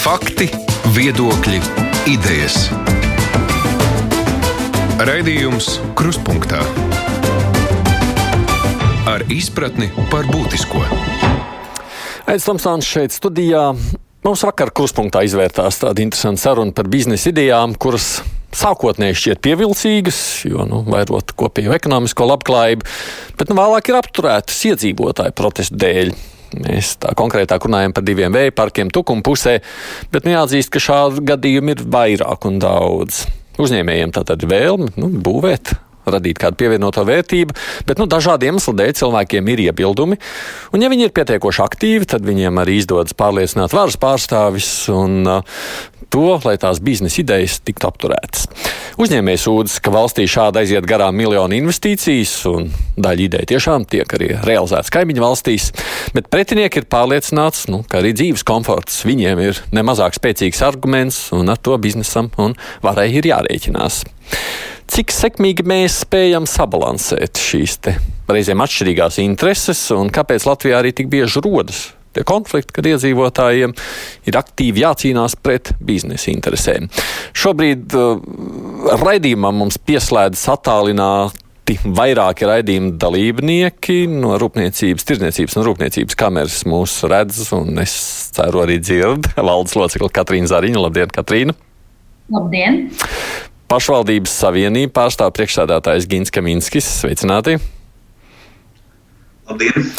Fakti, viedokļi, idejas. Raidījums Kruspunkta ar izpratni par būtisko. Tomsons šeit studijā. Mums vakar kruspunktā izvērtās tāda interesanta saruna par biznesa idejām, kuras sākotnēji šķiet pievilcīgas, jo nu, vairot kopējo ekonomisko labklājību, bet nu, vēlāk ir apturētas iedzīvotāju protestu dēļ. Mēs tā konkrētāk runājam par diviem vēja parkiem tukuma pusē, bet nu, jāatzīst, ka šādu gadījumu ir vairāk un daudz. Uzņēmējiem tā tad vēlme nu, būvēt radīt kādu pievienoto vērtību, bet nu, dažādu iemeslu dēļ cilvēkiem ir iebildumi. Un, ja viņi ir pietiekoši aktīvi, tad viņiem arī izdodas pārliecināt varas pārstāvis un uh, to, lai tās biznesa idejas tiktu apturētas. Uzņēmējs sūdzas, ka valstī šādi aiziet garām miljonu investīcijas, un daļa ideja tiešām tiek arī realizētas kaimiņu valstīs, bet pretinieki ir pārliecināts, nu, ka arī dzīves komforts viņiem ir nemazāk spēcīgs arguments, un ar to biznesam un varai ir jārēķinās cik sekmīgi mēs spējam sabalansēt šīs reizēm atšķirīgās intereses un kāpēc Latvijā arī tik bieži rodas tie konflikti, kad iedzīvotājiem ir aktīvi jācīnās pret biznesa interesēm. Šobrīd uh, raidījumam mums pieslēdzas attālināti vairāki raidījuma dalībnieki no Rūpniecības, Tirzniecības un Rūpniecības kameras mūs redz, un es ceru arī dzird valdes locekli Katrīna Zariņa. Labdien, Katrīna! Labdien! Pašvaldības savienība pārstāv priekšsādātājs Gins Kaminskis. Sveicināti! Labdien!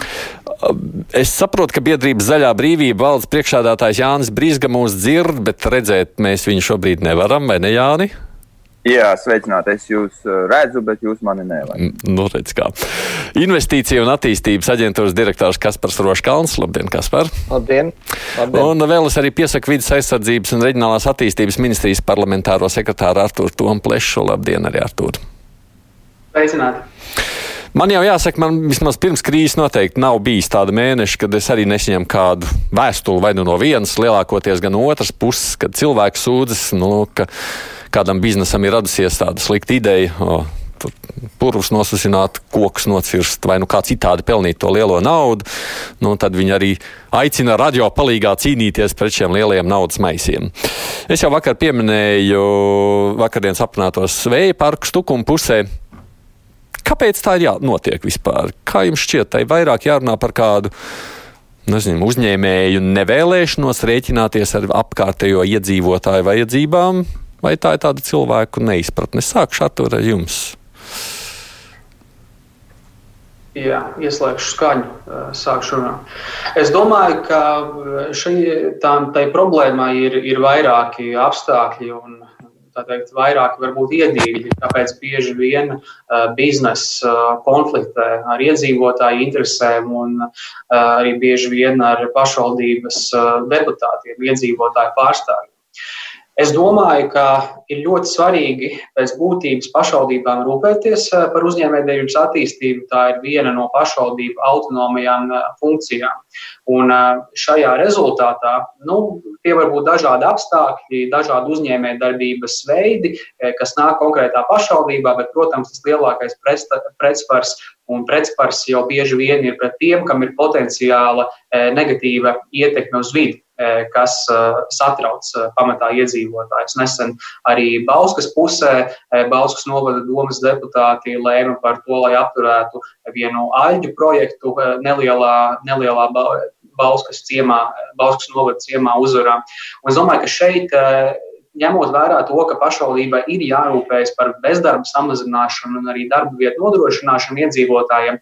Es saprotu, ka biedrības zaļā brīvība valdes priekšādātājs Jānis Brīsga mūs dzird, bet redzēt mēs viņu šobrīd nevaram, vai ne Jāni? Jā, sveicināti. Es jūs uh, redzu, bet jūs mani nevarat. Nu, redz kā. Investīcija un attīstības aģentūras direktors Kaspars Roškalns. Labdien, Kaspar! Labdien! Labdien. Un vēl es arī piesaku vidas aizsardzības un reģionālās attīstības ministrijas parlamentāro sekretāru Artūru Tomplešu. Labdien, arī Artūru! Sveicināti! Man jau jāsaka, man vismaz pirms krīzes noteikti nav bijis tāda mēneša, kad es arī nesaņemu kādu vēstuli vai nu no vienas, lielākoties gan otras puses, kad cilvēks sūdzas, nu, ka kādam biznesam ir radusies tāda slikta ideja. O, purvus nosasināt, kokus nocirst vai nu kā citādi pelnīt to lielo naudu, nu, tad viņi arī aicina radio palīgā cīnīties pret šiem lielajiem naudas maisiem. Es jau vakar pieminēju vakardienas aprunātos vēja parku stukuma pusē. Kāpēc tā ir jānotiek vispār? Kā jums šķiet, tai vairāk jārunā par kādu nezinu, uzņēmēju nevēlēšanos rēķināties ar apkārtējo iedzīvotāju vajadzībām, vai tā ir tāda cilvēku neizpratne? Sākšu ar jums. Jā, ieslēgšu skaņu, sākšu runāt. Es domāju, ka šai tā, tai problēmai ir, ir vairāki apstākļi un teikt, vairāki varbūt iedīgļi, kāpēc bieži vien biznesa konfliktē ar iedzīvotāju interesēm un arī bieži vien ar pašvaldības deputātiem, iedzīvotāju pārstāvjiem. Es domāju, ka ir ļoti svarīgi pēc būtības pašvaldībām rūpēties eh, par uzņēmējdarbības attīstību. Tā ir viena no pašvaldību autonomajām eh, funkcijām. Un eh, šajā rezultātā nu, tie var būt dažādi apstākļi, dažādi uzņēmējdarbības veidi, kas nāk konkrētā pašvaldībā, bet, protams, tas lielākais pretspars un pretspars jau bieži vien ir pret tiem, kam ir potenciāla negatīva ietekme uz vidi. Kas satrauc pamatā iedzīvotājus. Nesen arī Bauskas pusē Bauskas novada domas deputāti lēma par to, lai apturētu vienu aļģu projektu nelielā, nelielā Bauskas ciemā, Bauskas novada ciemā uzvarā. Un es domāju, ka šeit ņemot vērā to, ka pašvaldībai ir jārūpējas par bezdarba samazināšanu un arī darba vietu nodrošināšanu iedzīvotājiem,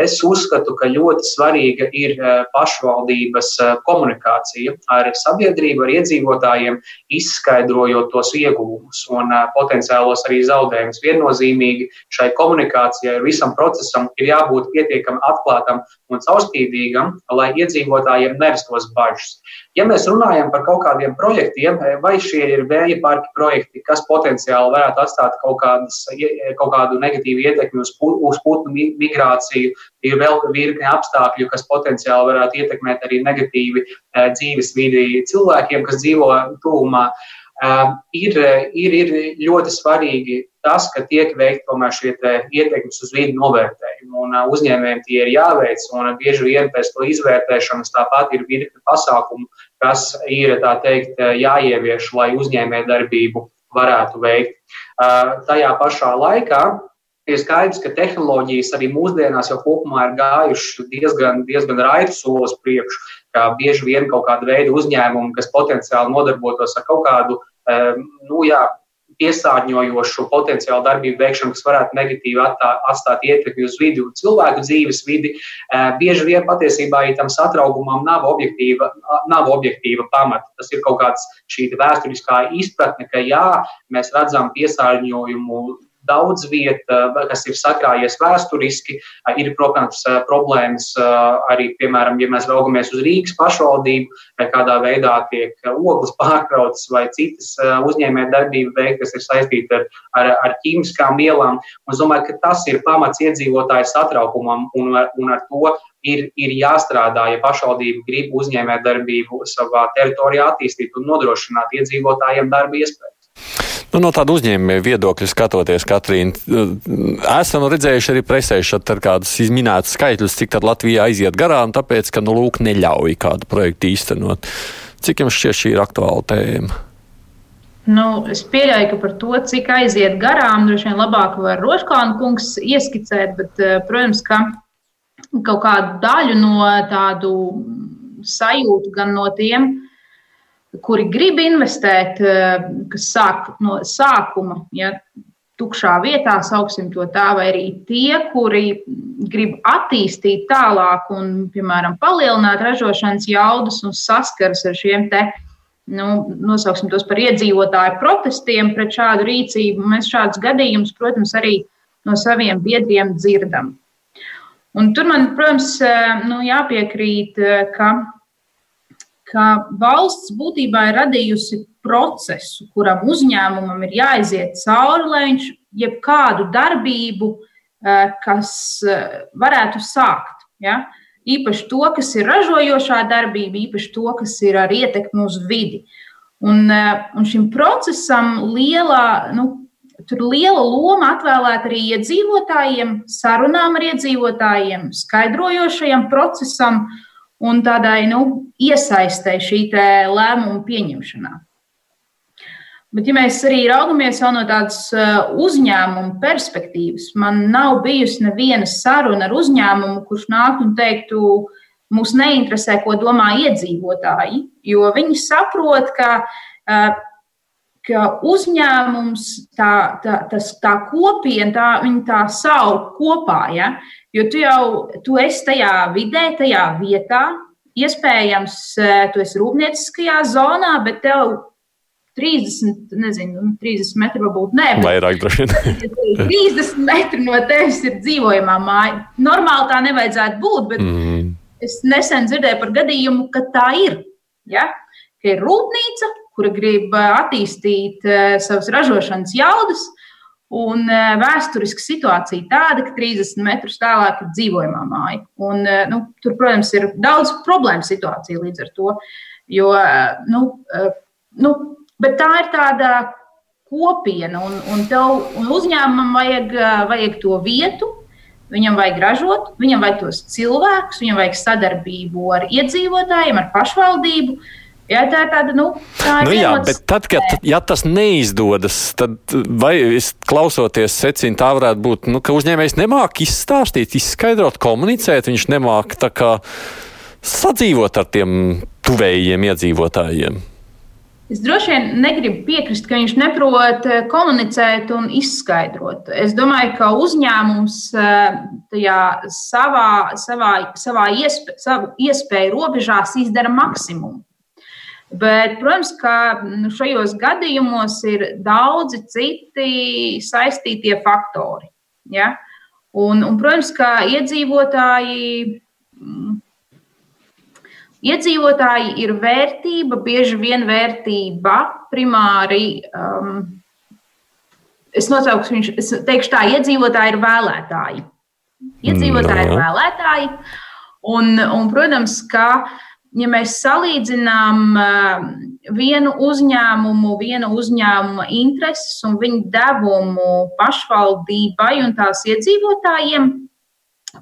es uzskatu, ka ļoti svarīga ir eh, pašvaldības eh, komunikācija ar sabiedrību, ar iedzīvotājiem, izskaidrojot tos ieguvumus un eh, potenciālos arī zaudējumus. Viennozīmīgi šai komunikācijai ar visam procesam ir jābūt pietiekami atklātam un caurspīdīgam, lai iedzīvotājiem nerastos bažas. Ja mēs runājam par kaut kādiem projektiem, vai šie ir vēja parki projekti, kas potenciāli varētu atstāt kaut, kādas, kaut kādu negatīvu ietekmi uz, uz putnu migrāciju, ir vēl virkne apstākļu, kas potenciāli varētu ietekmēt arī negatīvi eh, dzīves vidi cilvēkiem, kas dzīvo tuvumā. Uh, ir, ir, ir ļoti svarīgi tas, ka tiek veikti tomēr šie ietekmes uz vidi novērtējumi. Un uzņēmējiem tie ir jāveic, un bieži vien pēc to izvērtēšanas tāpat ir virkne pasākumu, kas ir teikt, jāievieš, lai uzņēmē darbību varētu veikt. Tajā pašā laikā ir skaidrs, ka tehnoloģijas arī mūsdienās jau kopumā ir gājušas diezgan, diezgan raitu solis priekšu. Kā bieži vien kaut kāda veida uzņēmumi, kas potenciāli nodarbotos ar kaut kādu nu, jā, piesārņojošu potenciālu darbību veikšanu, kas varētu negatīvi attā, atstāt ietekmi uz vidi un cilvēku dzīves vidi, bieži vien patiesībā ja tam satraugumam nav objektīva, nav objektīva pamata. Tas ir kaut kāds šī vēsturiskā izpratne, ka jā, mēs redzam piesārņojumu daudz vieta, kas ir sakrājies vēsturiski. Ir, protams, problēmas arī, piemēram, ja mēs raugamies uz Rīgas pašvaldību, kādā veidā tiek ogles pārkrautas vai citas uzņēmējdarbība veikta, kas ir saistīta ar, ar, ar ķīmiskām vielām. Un es domāju, ka tas ir pamats iedzīvotāju satraukumam, un, un ar to ir, ir jāstrādā, ja pašvaldība grib uzņēmējdarbību savā teritorijā attīstīt un nodrošināt iedzīvotājiem darba iespējas. Nu, no tāda uzņēmēja viedokļa skatoties, Katrīna, esam redzējuši arī presē šeit kādus izminētus skaitļus, cik tad Latvijā aiziet garām, tāpēc, ka, nu, lūk, neļauj kādu projektu īstenot. Cik jums šķiet šī ir aktuāla tēma? Nu, es pieļauju, ka par to, cik aiziet garām, droši vien labāk var Roškāna kungs ieskicēt, bet, eh, protams, ka kaut kādu daļu no tādu sajūtu gan no tiem, kuri grib investēt, eh, kas sāk no sākuma, ja tukšā vietā, sauksim to tā, vai arī tie, kuri grib attīstīt tālāk un, piemēram, palielināt ražošanas jaudas un saskaras ar šiem te. Nu, nosauksim tos par iedzīvotāju protestiem pret šādu rīcību. Mēs šādus gadījumus, protams, arī no saviem biedriem dzirdam. Un tur man, protams, eh, nu, jāpiekrīt, eh, ka ka valsts būtībā ir radījusi procesu, kuram uzņēmumam ir jāiziet cauri, lai viņš jebkādu darbību, eh, kas eh, varētu sākt. Ja? Īpaši to, kas ir ražojošā darbība, īpaši to, kas ir ar ietekmi uz vidi. Un, eh, un šim procesam lielā, nu, tur liela loma atvēlēta arī iedzīvotājiem, sarunām ar iedzīvotājiem, skaidrojošajam procesam, uh, un tādai nu, iesaistē šī lēmuma pieņemšanā. Bet, ja mēs arī raugamies no tādas uh, uzņēmuma perspektīvas, man nav bijusi neviena saruna ar uzņēmumu, kurš nāktu un teiktu, mūs neinteresē, ko domā iedzīvotāji, jo viņi saprot, ka, uh, ka uzņēmums, tā, tā, tas, tā kopiena, tā, viņi tā savu kopā. Ja? Jo tu jau tu esi tajā vidē, tajā vietā, iespējams, eh, tu esi rūpnieciskajā zonā, bet tev 30, nezinu, 30 nu, metri varbūt ne. Vairāk droši vien. 30 metri no tevis ir dzīvojamā māja. Normāli tā nevajadzētu būt, bet mm. es nesen dzirdēju par gadījumu, ka tā ir. Ja? Ka ir rūpnīca, kura grib eh, attīstīt uh, savas ražošanas jaudas, Un eh, vēsturiski situācija tāda, ka 30 metrus tālāk ir dzīvojamā māja. Un, eh, nu, tur, protams, ir daudz problēmu situācija līdz ar to. Jo, eh, nu, nu, bet tā ir tāda kopiena, un, un, tev, un uzņēmumam vajag, vajag to vietu, viņam vajag ražot, viņam vajag tos cilvēkus, viņam vajag sadarbību ar iedzīvotājiem, ar pašvaldību. Jā, tā ir tāda, nu, tā ir. Nu, jā, bet tad, kad ja tas neizdodas, tad vai es klausoties secinu, tā varētu būt, nu, ka uzņēmējs nemāk izstāstīt, izskaidrot, komunicēt, viņš nemāk tā kā sadzīvot ar tiem tuvējiem iedzīvotājiem. Es droši vien negribu piekrist, ka viņš neprot eh, komunicēt un izskaidrot. Es domāju, ka uzņēmums eh, tajā savā, savā, savā iespē, savu iespēju robežās izdara maksimumu. Bet, protams, ka nu, šajos gadījumos ir daudzi citi saistītie faktori. Ja? Un, un, protams, ka iedzīvotāji, mm, iedzīvotāji ir vērtība, bieži vien vērtība primāri. Um, es nosaukšu, viņš, es teikšu tā, iedzīvotāji ir vēlētāji. Iedzīvotāji ir vēlētāji. Un, un protams, ka uh, ja mēs salīdzinām, eh, vienu uzņēmumu, viena uzņēmuma intereses un viņu devumu pašvaldībai un tās iedzīvotājiem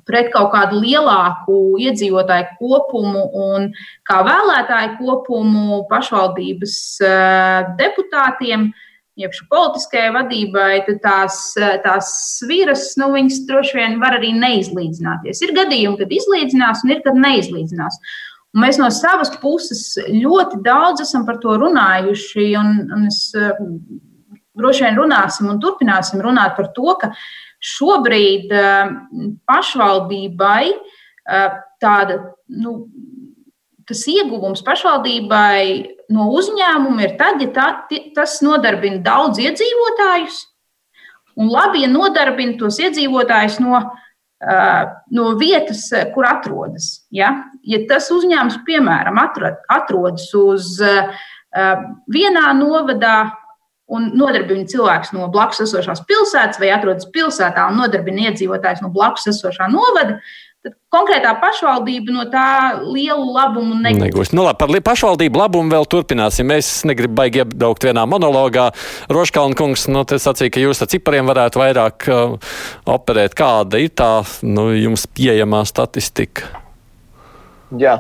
pret kaut kādu lielāku iedzīvotāju kopumu un kā vēlētāju kopumu pašvaldības eh, deputātiem. Jeb politiskajai vadībai, tad tās, eh, tās sviras, nu, viņas droši vien var arī neizlīdzināties. Ir gadījumi, kad izlīdzinās, un ir, kad neizlīdzinās. Un mēs no savas puses ļoti daudz esam par to runājuši, un, un es eh, droši vien runāsim un turpināsim runāt par to, ka uh, Šobrīd eh, pašvaldībai eh, tāda, nu, tas ieguvums pašvaldībai no uzņēmuma ir tad, ja tā, tas nodarbina daudz iedzīvotājus, un labi, ja nodarbina tos iedzīvotājus no, eh, no vietas, kur atrodas. Ja, ja tas uzņēmums, piemēram, atrodas uz vienā novadā, un nodarbina cilvēks no blakus esošās pilsētas vai atrodas pilsētā un nodarbina iedzīvotājs no blakus esošā novada, tad konkrētā pašvaldība no tā lielu labumu negūs. Nu, labi, par pašvaldību labumu vēl turpināsim. Es negribu baigi iebraukt vienā monologā. Roškalna kungs, nu, sacīja, ka jūs ar cipariem varētu vairāk uh, operēt. Kāda ir tā nu, jums pieejamā statistika? Jā.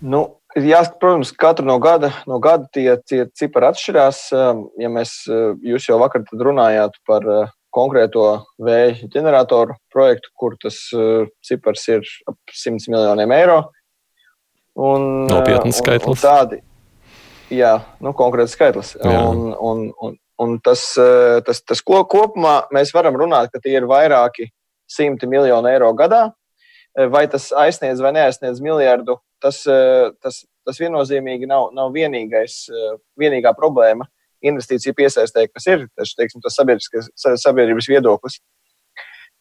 Nu, Jāsaka, protams, katru no gada, no gada tie, tie cipari atšķirās. Um, ja mēs, uh, jūs jau vakar runājāt par uh, konkrēto vēja ģeneratoru projektu, kur tas uh, cipars ir ap 100 miljoniem eiro. Un, Nopietns skaitlis. Un, un tādi, jā, nu, konkrēts skaitlis. Jā. Un, un, un, un tas, tas, tas ko, kopumā mēs varam runāt, ka tie ir vairāki simti miljoni eiro gadā. Vai tas aizsniedz vai neaizsniedz miljardu, tas, eh, tas, tas viennozīmīgi nav, nav vienīgais, eh, vienīgā problēma investīciju piesaistē, kas ir tas, teiksim, tas sabiedrības viedoklis.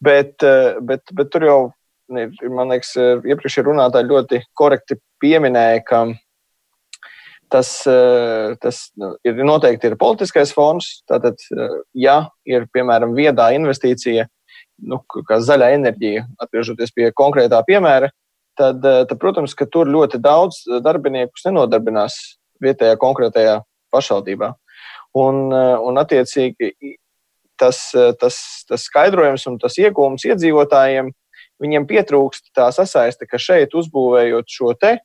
Bet, eh, bet, bet tur jau, man liekas, iepriekšējā runātāji ļoti korekti pieminēja, ka tas, tas nu, ir noteikti ir politiskais fons. Tātad, ja ir, piemēram, viedā investīcija, nu, kā zaļā enerģija, atgriežoties pie konkrētā piemēra, tad, eh, tad, protams, ka tur ļoti daudz darbiniekus nenodarbinās vietējā konkrētajā pašvaldībā. Un, eh, un attiecīgi, tas, eh, tas, tas skaidrojums un tas iegūms iedzīvotājiem, viņiem pietrūkst tā sasaiste, ka šeit uzbūvējot šo te,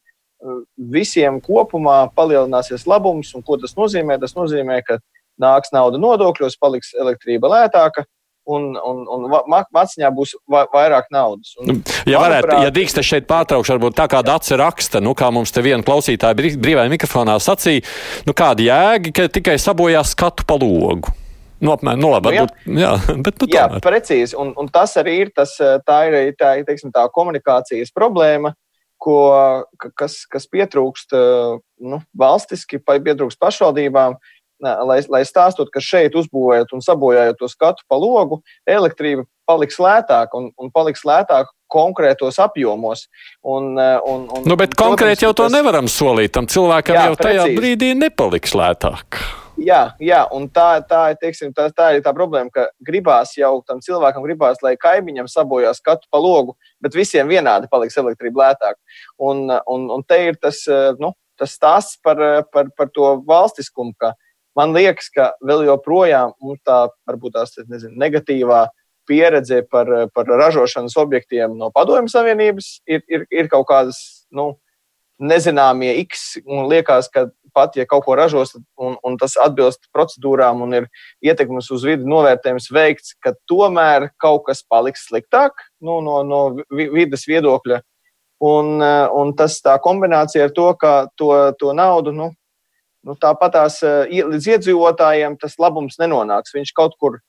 visiem kopumā palielināsies labums. Un ko tas nozīmē? Tas nozīmē, ka nāks nauda nodokļos, paliks elektrība lētāka, un, un, un maciņā būs vairāk naudas. Un, nu, ja varētu, manuprāt, ja drīkst šeit pārtraukšu, varbūt tā kā Dācis raksta, nu, kā mums te viena klausītāja brīvajā mikrofonā sacīja, nu, kāda jēga, ka tikai sabojās skatu pa logu. Nu, apmēram, nu, labi, nu, varbūt, jā, bet, nu, jā, precīzi. Un, un tas arī ir tas, tā ir tā, teiksim, tā komunikācijas problēma, ko, kas, kas pietrūkst nu, valstiski, pietrūkst pašvaldībām. Lai, lai stāstot, ka šeit uzbūvējot un sabojājot to skatu pa logu, elektrība paliks lētāka un, un paliks lētāka konkrētos apjomos. Un, un, un, nu, bet konkrēti jau to tas... nevaram solīt. Tam cilvēkam jā, jau tajā precīzi. brīdī nepaliks lētāk. Jā, jā, un tā, tā, teiksim, tā, tā ir tā problēma, ka gribās jau tam cilvēkam, gribās, lai kaimiņam sabojās skatu pa logu, bet visiem vienādi paliks elektrība lētāk. Un, un, un te ir tas, nu, tas stāsts par, par, par to valstiskumu, ka man liekas, ka vēl joprojām mums tā varbūt tās nezinu, negatīvā pieredze par, par ražošanas objektiem no Padomju Savienības ir, ir, ir kaut kādas nu, nezināmie X. Un liekas, ka pat ja kaut ko ražos un, un tas atbilst procedūrām un ir ietekmes uz vidi novērtējums veikts, ka tomēr kaut kas paliks sliktāk nu, no, no vidas viedokļa. Un, un tas tā kombinācija ar to, ka to, to naudu nu, nu, tāpat tās eh, līdz iedzīvotājiem tas labums nenonāks. Viņš kaut kur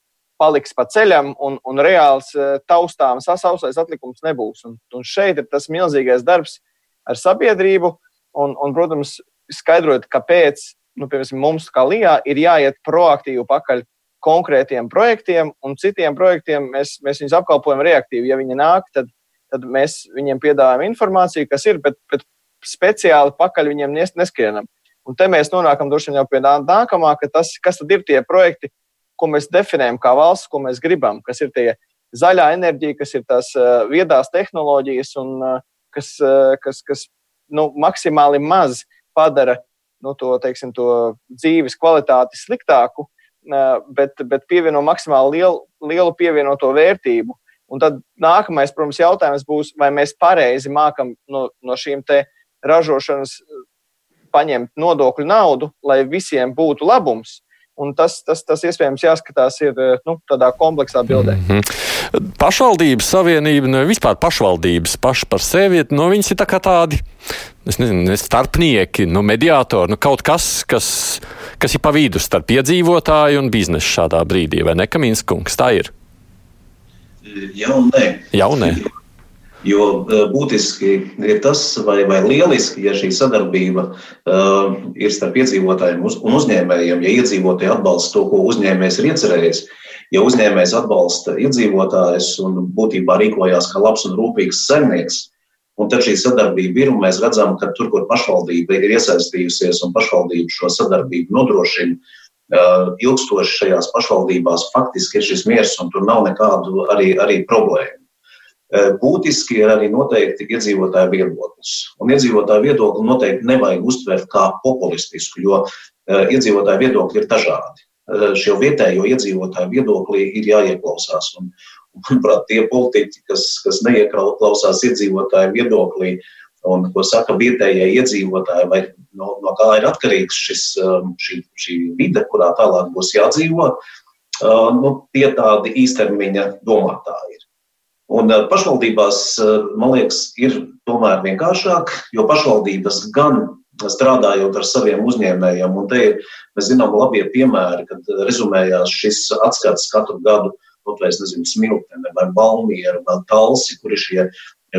paliks pa ceļam, un, un reāls eh, taustāms sasausais atlikums nebūs. Un, un šeit ir tas milzīgais darbs ar sabiedrību, un, un protams, skaidrot, kāpēc nu, piemēram, mums, kā Lijā, ir jāiet proaktīvi pakaļ konkrētiem projektiem, un citiem projektiem mēs, mēs viņus apkalpojam reaktīvi. Ja viņi nāk, tad, tad mēs viņiem piedāvājam informāciju, kas ir, bet, bet speciāli pakaļ viņiem neskrienam. Un te mēs nonākam droši vien jau pie nākamā, ka tas, kas tad ir tie projekti, ko mēs definējam kā valsts, ko mēs gribam, kas ir tie zaļā enerģija, kas ir tās uh, viedās tehnoloģijas un uh, kas, uh, kas, kas nu, maksimāli maz padara nu, to, teiksim, to dzīves kvalitāti sliktāku, bet, bet pievieno maksimāli lielu, lielu pievienoto vērtību. Un tad nākamais, protams, jautājums būs, vai mēs pareizi mākam no, no šīm ražošanas paņemt nodokļu naudu, lai visiem būtu labums. Un tas, tas, tas iespējams jāskatās ir, nu, tādā kompleksā bildē. Mm -hmm. Pašvaldības savienība, nu, vispār pašvaldības paši par sevi, nu, viņas ir tā kā tādi, es nezinu, starpnieki, nu, mediātori, nu, kaut kas, kas, kas ir pa vidu starp iedzīvotāju un biznesu šādā brīdī, vai ne, Kaminskungs, tā ir? Jā un nē. Jā un nē. Jo e, būtiski ir tas, vai, vai lieliski, ja šī sadarbība uh, ir starp iedzīvotājiem un uzņēmējiem, ja iedzīvotāji atbalsta to, ko uzņēmējs ir iecerējis. Ja uzņēmējs atbalsta iedzīvotājus un būtībā rīkojās kā labs un rūpīgs saimnieks, un tad šī sadarbība ir, un mēs redzam, ka tur, kur pašvaldība ir iesaistījusies un pašvaldība šo sadarbību nodrošina, uh, ilgstoši šajās pašvaldībās faktiski ir šis miers, un tur nav nekādu arī, arī problēmu. Eh, būtiski ir arī noteikti iedzīvotāju viedoklis. Un iedzīvotāju viedokli noteikti nevajag uztvert kā populistisku, jo eh, iedzīvotāju viedokļi ir dažādi. Eh, šo vietējo iedzīvotāju viedoklī ir jāieklausās. Un, manuprāt, tie politiķi, kas, kas neieklausās iedzīvotāju viedoklī un ko saka vietējie iedzīvotāji, vai no, no kā ir atkarīgs šis, šī, šī vide, kurā tālāk būs jādzīvo, nu, tie tādi īstermiņa domātāji ir. Un eh, pašvaldībās, eh, man liekas, ir tomēr vienkāršāk, jo pašvaldības gan strādājot ar saviem uzņēmējiem, un te ir, mēs zinām, labie piemēri, kad rezumējās šis atskats katru gadu, kaut vai, es nezinu, Smiltene vai Balmiera vai Talsi, kur ir šie,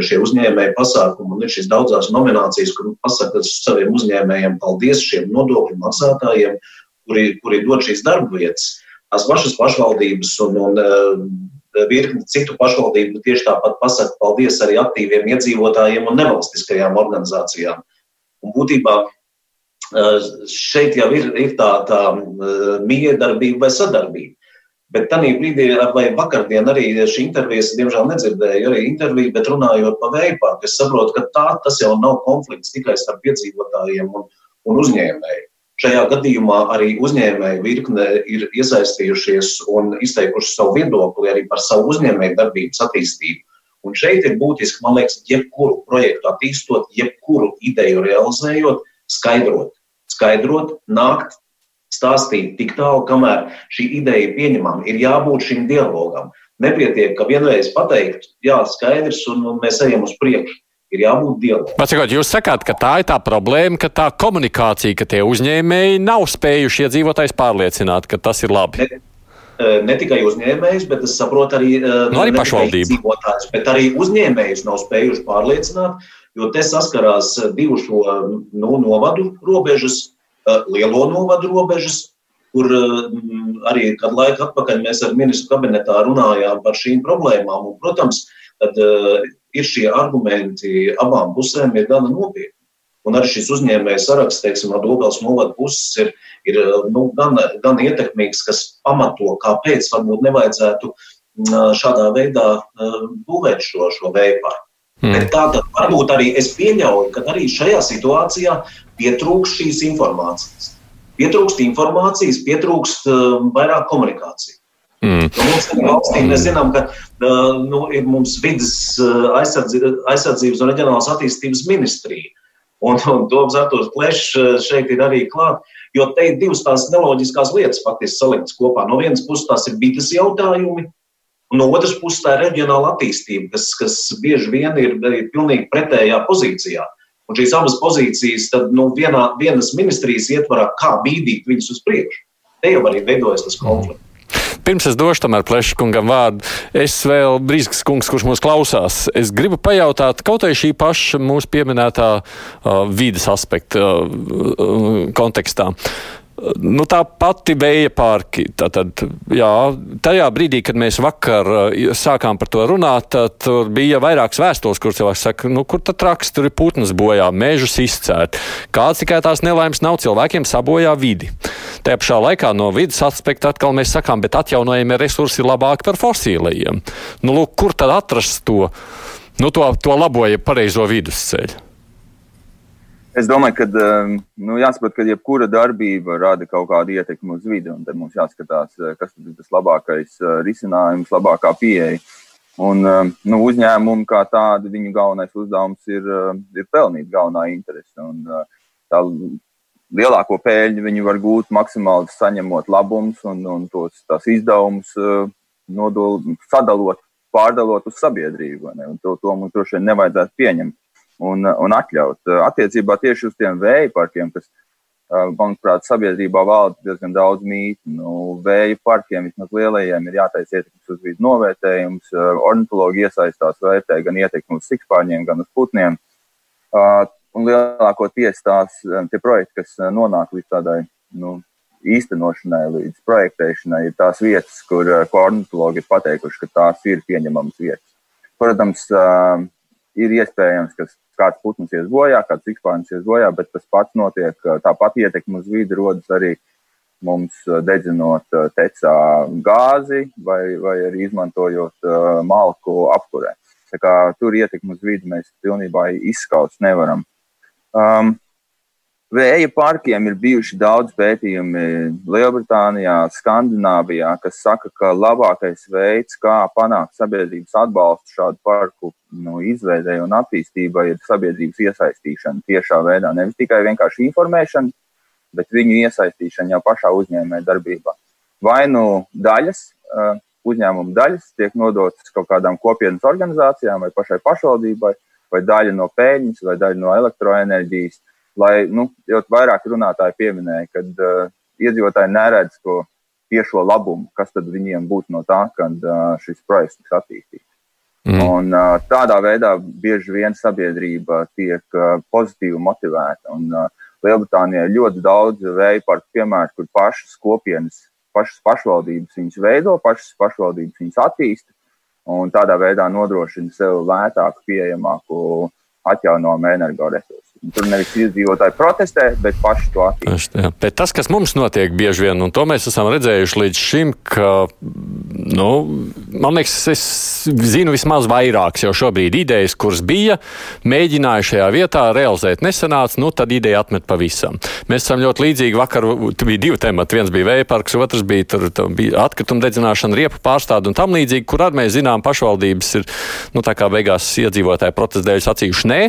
šie uzņēmēji pasākumi, un ir šīs daudzās nominācijas, kur pasaka saviem uzņēmējiem paldies šiem nodokļu maksātājiem, kuri, kuri dod šīs darba vietas. Tās pašas pašvaldības un, un eh, virkni citu pašvaldību tieši tāpat pasaka paldies arī aktīviem iedzīvotājiem un nevalstiskajām organizācijām. Un būtībā šeit jau ir, ir tā, tā miedarbība vai sadarbība. Bet tajā brīdī, vai vakardien arī šī intervija, es diemžēl nedzirdēju arī interviju, bet runājot vēju parku, es saprotu, ka tā tas jau nav konflikts tikai starp iedzīvotājiem un, un uzņēmējiem. Šajā gadījumā arī uzņēmēju virkne ir iesaistījušies un izteikuši savu viedokli arī par savu uzņēmēju darbības attīstību. Un šeit ir būtiski, man liekas, jebkuru projektu attīstot, jebkuru ideju realizējot, skaidrot, skaidrot, nākt, stāstīt tik tālu, kamēr šī ideja ir pieņemama. Ir jābūt šim dialogam. Nepietiek, ka vienreiz pateikt, jā, skaidrs, un mēs ejam uz priekšu ir jābūt dialogam. Sakot, jūs sakāt, ka tā ir tā problēma, ka tā komunikācija, ka tie uzņēmēji nav spējuši iedzīvotājs pārliecināt, ka tas ir labi. Ne, e, ne tikai uzņēmējs, bet es saprotu arī, e, nu, arī pašvaldību. Bet arī uzņēmējus nav spējuši pārliecināt, jo te saskarās divu šo nu, novadu robežas, lielo novadu robežas, kur arī kādu laiku atpakaļ mēs ar ministru kabinetā runājām par šīm problēmām. Un, protams, tad ir šie argumenti abām pusēm ir gana nopietni. Un arī šis uzņēmējs saraksts, teiksim, no Dobels novada puses ir, ir nu, gan, gan ietekmīgs, kas pamato, kāpēc varbūt nevajadzētu šādā veidā būvēt šo, šo parku. Mm. Tātad varbūt arī es pieļauju, ka arī šajā situācijā pietrūkst šīs informācijas. Pietrūkst informācijas, pietrūkst uh, vairāk komunikācijas. Mm. Mums valstī mēs zinām, ka nu, ir mums vidas aizsardzības, aizsardzības un reģionālās attīstības ministrija. Un, un Toms Artūrs Plešs šeit ir arī klāt, jo te ir divas tās neloģiskās lietas faktiski saliktas kopā. No vienas puses tās ir vidas jautājumi, un no otras puses tā ir reģionāla attīstība, kas, kas bieži vien ir, ir pilnīgi pretējā pozīcijā. Un šīs abas pozīcijas tad nu, vienā, vienas ministrijas ietvarā, kā bīdīt viņus uz priekšu. Te jau arī veidojas tas konflikts. Pirms es došu tomēr Pleškungam vārdu, es vēl Brīskas kungs, kurš mūs klausās, es gribu pajautāt kaut vai šī paša mūsu pieminētā uh, vīdes aspekta uh, kontekstā. Nu, tā pati vēja parki. Tātad, jā, tajā brīdī, kad mēs vakar sākām par to runāt, tur bija vairākas vēstules, kur cilvēks saka, nu, kur tad traks, tur ir putnas bojā, mežus izcērt. Kāds tikai tās nelaimes nav cilvēkiem sabojā vidi. Tajā pašā laikā no vidas aspekta atkal mēs sakām, bet atjaunojamie resursi ir labāki par fosīlajiem. Nu, lūk, kur tad atrast to, nu, to, to labo, ja pareizo vidusceļu? Es domāju, ka nu, jāsaprot, ka jebkura darbība rada kaut kādu ietekmi uz vidi, un tad mums jāskatās, kas ir tas labākais risinājums, labākā pieeja. Un, nu, uzņēmumi kā tādi, viņu galvenais uzdevums ir, ir pelnīt galvenā interese. Un, tā lielāko pēļņu viņi var gūt maksimāli saņemot labumus un, un tos izdevumus nodol, sadalot, pārdalot uz sabiedrību. To, to mums droši vien nevajadzētu pieņemt un, un atļaut. Attiecībā tieši uz tiem vēja parkiem, kas, manuprāt, sabiedrībā valda diezgan daudz mītu. Nu, vēja parkiem, vismaz lielajiem, ir jātaisa ietekmes uz vidu novērtējums. Ornitologi iesaistās vērtē gan ietekmi uz sikspārņiem, gan uz putniem. Un lielākoties tās tie projekti, kas nonāk līdz tādai nu, īstenošanai, līdz projektēšanai, ir tās vietas, kur ornitologi ir pateikuši, ka tās ir pieņemamas vietas. Protams, ir iespējams, ka kāds putns ies bojā, kāds ikspārnis ies bojā, bet tas pats notiek. Tāpat ietekme uz vidi rodas arī mums dedzinot tecā gāzi vai, vai arī izmantojot malku apkurē. Tur ietekmi uz vidi mēs pilnībā izskaust nevaram. Um, Vēja parkiem ir bijuši daudz pētījumi Lielbritānijā, Skandināvijā, kas saka, ka labākais veids, kā panākt sabiedrības atbalstu šādu parku nu, izveidēji un attīstībai, ir sabiedrības iesaistīšana tiešā veidā. Nevis tikai vienkārši informēšana, bet viņu iesaistīšana jau pašā uzņēmē darbībā. Vai nu daļas, uzņēmuma daļas tiek nodotas kaut kādām kopienas organizācijām vai pašai pašvaldībai, vai daļa no peļņas, vai daļa no elektroenerģijas lai nu, jau vairāk runātāji pieminēja, ka uh, iedzīvotāji neredz to tiešo labumu, kas tad viņiem būtu no tā, kad uh, šis projekts tiks attīstīts. Mm. Un, uh, tādā veidā bieži vien sabiedrība tiek uh, pozitīvi motivēta. Un, uh, Lielbritānijā ir ļoti daudz vēja parku piemēru, kur pašas kopienas, pašas pašvaldības viņas veido, pašas pašvaldības viņas attīsta un tādā veidā nodrošina sev lētāku, pieejamāku atjaunojumu energoresursu. Tur nevis iedzīvotāji protestē, bet paši to attīstīt. Bet tas, kas mums notiek bieži vien, un to mēs esam redzējuši līdz šim, ka, nu, man liekas, es zinu vismaz vairākas jau šobrīd idejas, kuras bija, mēģināju šajā vietā realizēt nesanāca, nu, tad ideja atmet pavisam. Mēs esam ļoti līdzīgi vakar, bija divi temati, viens bija vēja parks, otrs bija, tur, tur bija atkrituma dedzināšana, riepu pārstādu un tam līdzīgi, kur arī mēs zinām, pašvaldības ir, nu, tā kā beigās iedzīvotāji protesta dēļ sacījuši nē,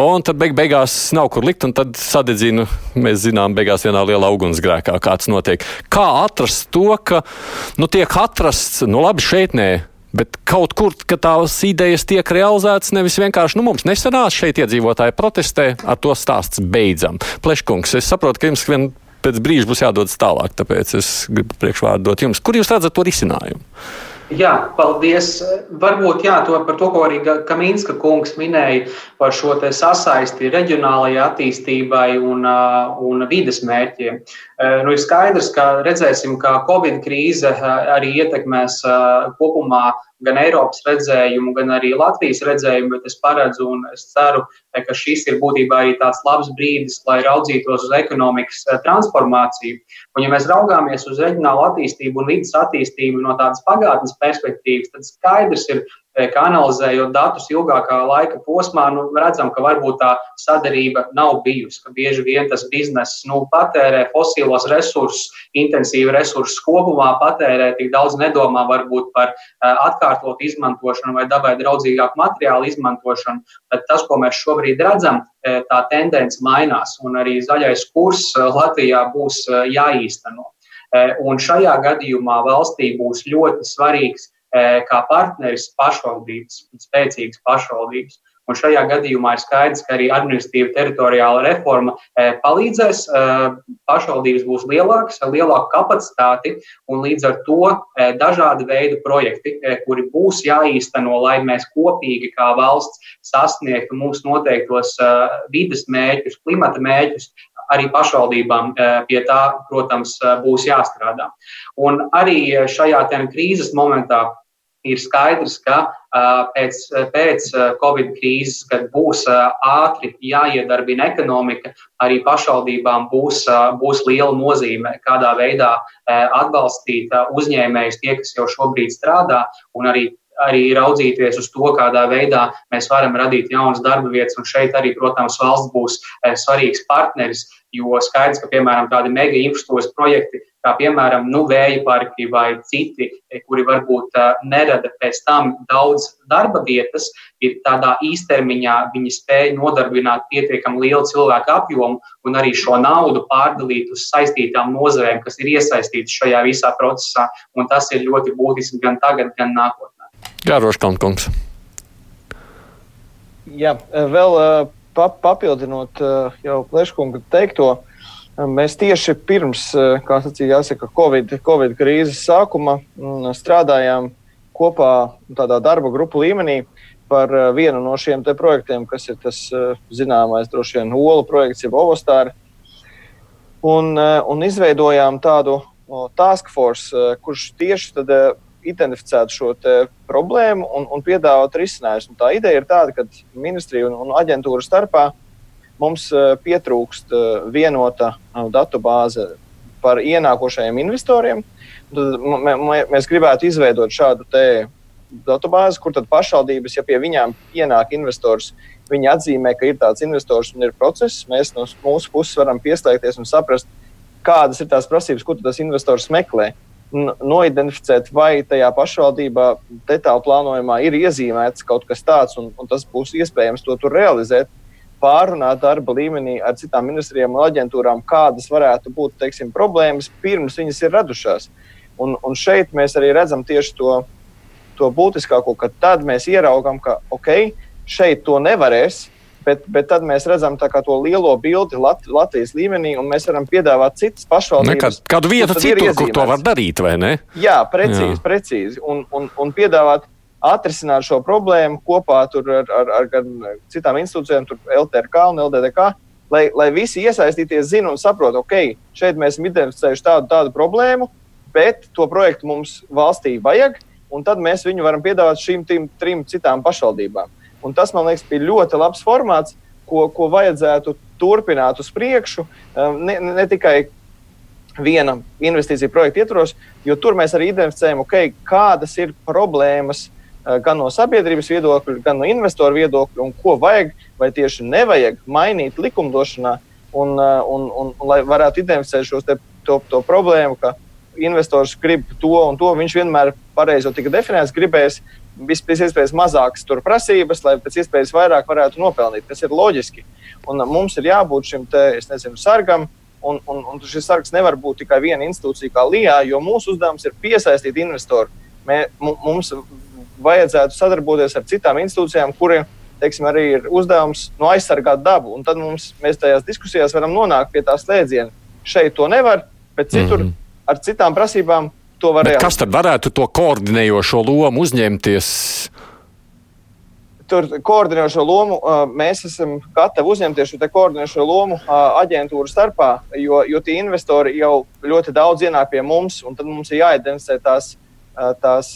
un tad beig beigās beigās nav kur likt, un tad sadedzina, mēs zinām, beigās vienā lielā ugunsgrēkā, kāds notiek. Kā atrast to, ka nu, tiek atrasts, nu labi, šeit nē. Bet kaut kur, tās idejas tiek realizētas, nevis vienkārši, nu, mums nesanāca šeit iedzīvotāji protestē, ar to stāsts beidzam. Pleškungs, es saprotu, ka jums vien pēc brīža būs jādodas tālāk, tāpēc es gribu priekšvārdu dot jums. Kur jūs redzat to risinājumu? Jā, paldies. Varbūt jā, to, par to, ko arī Kaminska kungs minēja par šo sasaisti reģionālajai attīstībai un, un vides mērķiem. Nu, ir skaidrs, ka redzēsim, ka Covid krīze arī ietekmēs kopumā gan Eiropas redzējumu, gan arī Latvijas redzējumu, bet es paredzu un es ceru, ka šis ir būtībā arī tāds labs brīdis, lai raudzītos uz ekonomikas transformāciju. Un, ja mēs raugāmies uz reģionālu attīstību un vidas attīstību no tādas pagātnes perspektīvas, tad skaidrs ir, ka analizējot datus ilgākā laika posmā, nu, redzam, ka varbūt tā sadarība nav bijusi, bieži vien tas bizness nu, patērē fosilos resursus, intensīvi resursus kopumā, patērē tik daudz nedomā varbūt par atkārtot izmantošanu vai dabai draudzīgāku materiālu izmantošanu. Tad tas, ko mēs šobrīd redzam, tā tendence mainās, un arī zaļais kurs Latvijā būs jāīsteno. Un šajā gadījumā valstī būs ļoti svarīgs kā partneris pašvaldības, spēcīgas pašvaldības. Un šajā gadījumā ir skaidrs, ka arī administratīva teritoriāla reforma palīdzēs. Pašvaldības būs lielākas, ar lielāku kapacitāti, un līdz ar to dažādi veidi projekti, kuri būs jāīsteno, lai mēs kopīgi kā valsts sasniegtu mūsu noteiktos vidas mērķus, klimata mērķus, arī pašvaldībām pie tā, protams, būs jāstrādā. Un arī šajā krīzes momentā ir skaidrs, ka pēc, pēc Covid krīzes, kad būs ātri jāiedarbina ekonomika, arī pašvaldībām būs, būs liela nozīme, kādā veidā atbalstīt uzņēmējus, tie, kas jau šobrīd strādā, un arī arī raudzīties uz to, kādā veidā mēs varam radīt jaunas darba vietas. Un šeit arī, protams, valsts būs svarīgs partneris, jo skaidrs, ka, piemēram, tādi mega infrastruktūras projekti, kā piemēram nu, vēja parki vai citi, kuri varbūt nerada pēc tam daudz darba vietas, ir tādā īstermiņā viņi spēj nodarbināt pietiekami lielu cilvēku apjomu un arī šo naudu pārdalīt uz saistītām nozarēm, kas ir iesaistītas šajā visā procesā. Un tas ir ļoti būtiski gan tagad, gan nākotnē. Gāroškankungs. Jā, vēl papildinot jau Pleškunga teikto, mēs tieši pirms, kā sacīja, jāsaka, COVID, COVID krīzes sākuma strādājām kopā tādā darba grupu līmenī par vienu no šiem projektiem, kas ir tas zināmais, droši vien, olu projekts, jeb Ovostāra. Un, un izveidojām tādu task force, kurš tieši tad identificētu šo problēmu un, un piedāvāt risinājumus. Tā ideja ir tāda, ka ministrija un, un aģentūra starpā mums e, pietrūkst e, vienota e, datu bāze par ienākošajiem investoriem. Tad mēs gribētu izveidot šādu datu bāzi, kur pašvaldības, ja pie viņām ienāk investors, viņi atzīmē, ka ir tāds investors un ir process. Mēs no mūsu puses varam pieslēgties un saprast, kādas ir tās prasības, ko tas investors meklē noidentificēt, vai tajā pašvaldībā detālu plānojumā ir iezīmēts kaut kas tāds, un, un tas būs iespējams to tur realizēt. Pārunāt darba līmenī ar citām ministrijām un aģentūrām, kādas varētu būt teiksim, problēmas, pirms viņas ir radušās. Un, un šeit mēs arī redzam tieši to, to būtiskāko, ka tad mēs ieraugām, ka ok, šeit to nevarēs, bet, bet tad mēs redzam to lielo bildi Lat Latvijas līmenī, un mēs varam piedāvāt citas pašvaldības. Ne, kādu, vietu citur, kur to var darīt, vai ne? Jā, precīzi, Jā. precīzi. Un, un, un piedāvāt atrisināt šo problēmu kopā ar, ar, ar, ar citām institūcijām, LTRK un LDDK. Lai, lai visi iesaistīties, zina un saprot, ok, šeit mēs esam identificējuši tādu, tādu problēmu, bet to projektu mums valstī vajag, un tad mēs viņu varam piedāvāt šīm trim, trim citām pašvaldībām. Un tas, man liekas, bija ļoti labs formāts, ko, ko vajadzētu turpināt uz priekšu. Um, ne, ne tikai viena investīcija projekta ietvaros, jo tur mēs arī identificējam, okay, kādas ir problēmas uh, gan no sabiedrības viedokļa, gan no investoru viedokļa, un ko vajag vai tieši nevajag mainīt likumdošanā, un, uh, un, un, un lai varētu identificēt šo te, to, to problēmu, investors grib to un to, viņš vienmēr pareizi tika definēts, gribēs pēc iespējas mazākas prasības, lai pēc iespējas vairāk varētu nopelnīt. Tas ir loģiski. Un mums ir jābūt šim te, nezinu, sargam. Un, un, un šis sargs nevar būt tikai viena institūcija, kā LIBE, jo mūsu uzdevums ir piesaistīt investoru. Mē, mums vajadzētu sadarboties ar citām institūcijām, kuriem teiksim, arī ir uzdevums no aizsargāt dabu. Un tad mums, mēs tajās diskusijās varam nonākt pie tā slēdziena. Šeit to nevar, bet citur mm -hmm. ar citām prasībām to var realizēt. Kas tad varētu to koordinējošo lomu uzņemties? Tur koordinējošo lomu mēs esam gatavi uzņemties šo koordinējošo lomu aģentūru starpā, jo, jo tie investori jau ļoti daudz ienāk pie mums, un tad mums ir jāidentificē tās, tās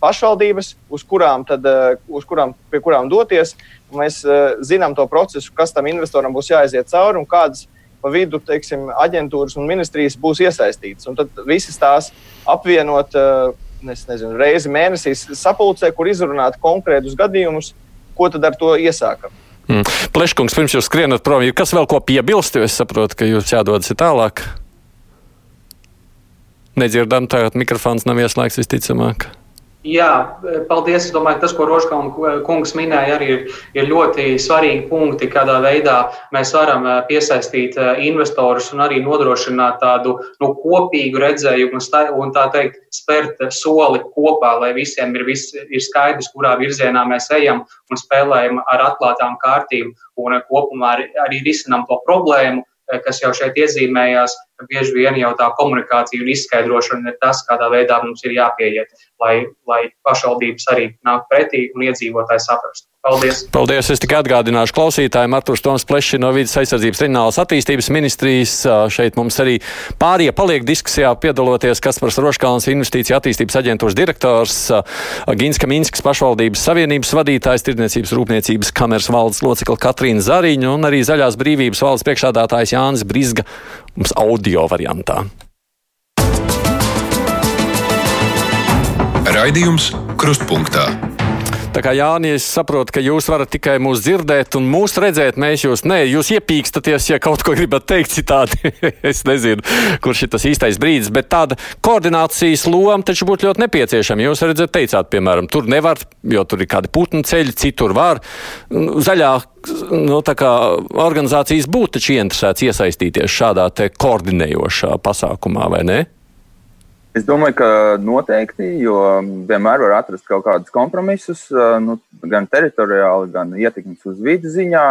pašvaldības, uz kurām, tad, uz kurām, pie kurām doties. Mēs zinām to procesu, kas tam investoram būs jāiziet cauri un kādas ir pa vidu teiksim, aģentūras un ministrijas būs iesaistītas. Un tad visas tās apvienot eh, nezinu, reizi mēnesī sapulcē, kur izrunāt konkrētus gadījumus, ko tad ar to iesākam. Mm. Pleškungs, pirms jūs skrienat prom, ir kas vēl ko piebilst, jo es saprotu, ka jūs jādodas tālāk. Nedzirdam, tagad mikrofons nav ieslēgts visticamāk. Jā, paldies. Es domāju, tas, ko Roškalna kungs minēja, arī ir, ir ļoti svarīgi punkti, kādā veidā mēs varam piesaistīt investorus un arī nodrošināt tādu nu, kopīgu redzējumu un tā teikt, spērt soli kopā, lai visiem ir, vis, ir skaidrs, kurā virzienā mēs ejam un spēlējam ar atklātām kārtīm un kopumā arī risinām to problēmu, kas jau šeit iezīmējās, bieži vien jau tā komunikācija un izskaidrošana ir tas, kādā veidā mums ir jāpieiet, lai, lai pašvaldības arī nāk pretī un iedzīvotāji saprastu. Paldies! Paldies! Es tikai atgādināšu klausītājiem, Artūrs Toms Plešs no Vides aizsardzības reģionālās attīstības ministrijas. Šeit mums arī pārējie paliek diskusijā piedaloties Kaspars Roškalns, investīcija attīstības aģentūras direktors, Gins Kaminskas pašvaldības savienības vadītājs, tirdzniecības rūpniecības kameras valdes locekla Katrīna Zariņa un arī Zaļās brīvības valdes priekšādātājs Jānis Brizga mums audio variantā. Raidījums Krustpunktā. Tā kā Jānis, es saprotu, ka jūs varat tikai mūs dzirdēt un mūs redzēt. Mēs jūs, nē, jūs iepīkstaties, ja kaut ko gribat teikt citādi. es nezinu, kurš ir tas īstais brīdis, bet tāda koordinācijas loma taču būtu ļoti nepieciešama. Jūs redzat, teicāt, piemēram, tur nevar, jo tur ir kādi putnu ceļi, citur var. Zaļā nu, organizācijas būtu taču ieinteresēts iesaistīties šādā koordinējošā pasākumā, vai ne? Es domāju, ka noteikti, jo vienmēr var atrast kaut kādus kompromisus, nu, gan teritoriāli, gan ietekmes uz vidi ziņā.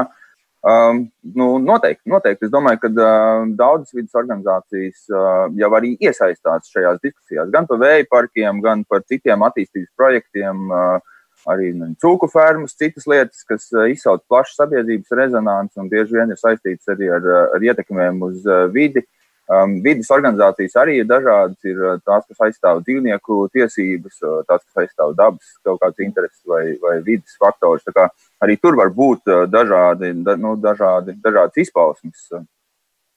Um, nu, noteikti, noteikti. Es domāju, ka uh, daudzas vidas organizācijas uh, jau arī iesaistās šajās diskusijās, gan par vēja parkiem, gan par citiem attīstības projektiem, uh, arī nu, cūku fermas, citas lietas, kas uh, izsauc plašu sabiedrības rezonanci un bieži vien ir saistītas arī ar, ar ietekmēm uz uh, vidi. Uh, Um, vidas organizācijas arī ir dažādas. Ir uh, tās, kas aizstāv dzīvnieku tiesības, uh, tās, kas aizstāv dabas kaut kādas intereses vai, vai vidas faktors. Arī tur var būt uh, dažādi, da, nu, dažādi, dažādas izpausmes.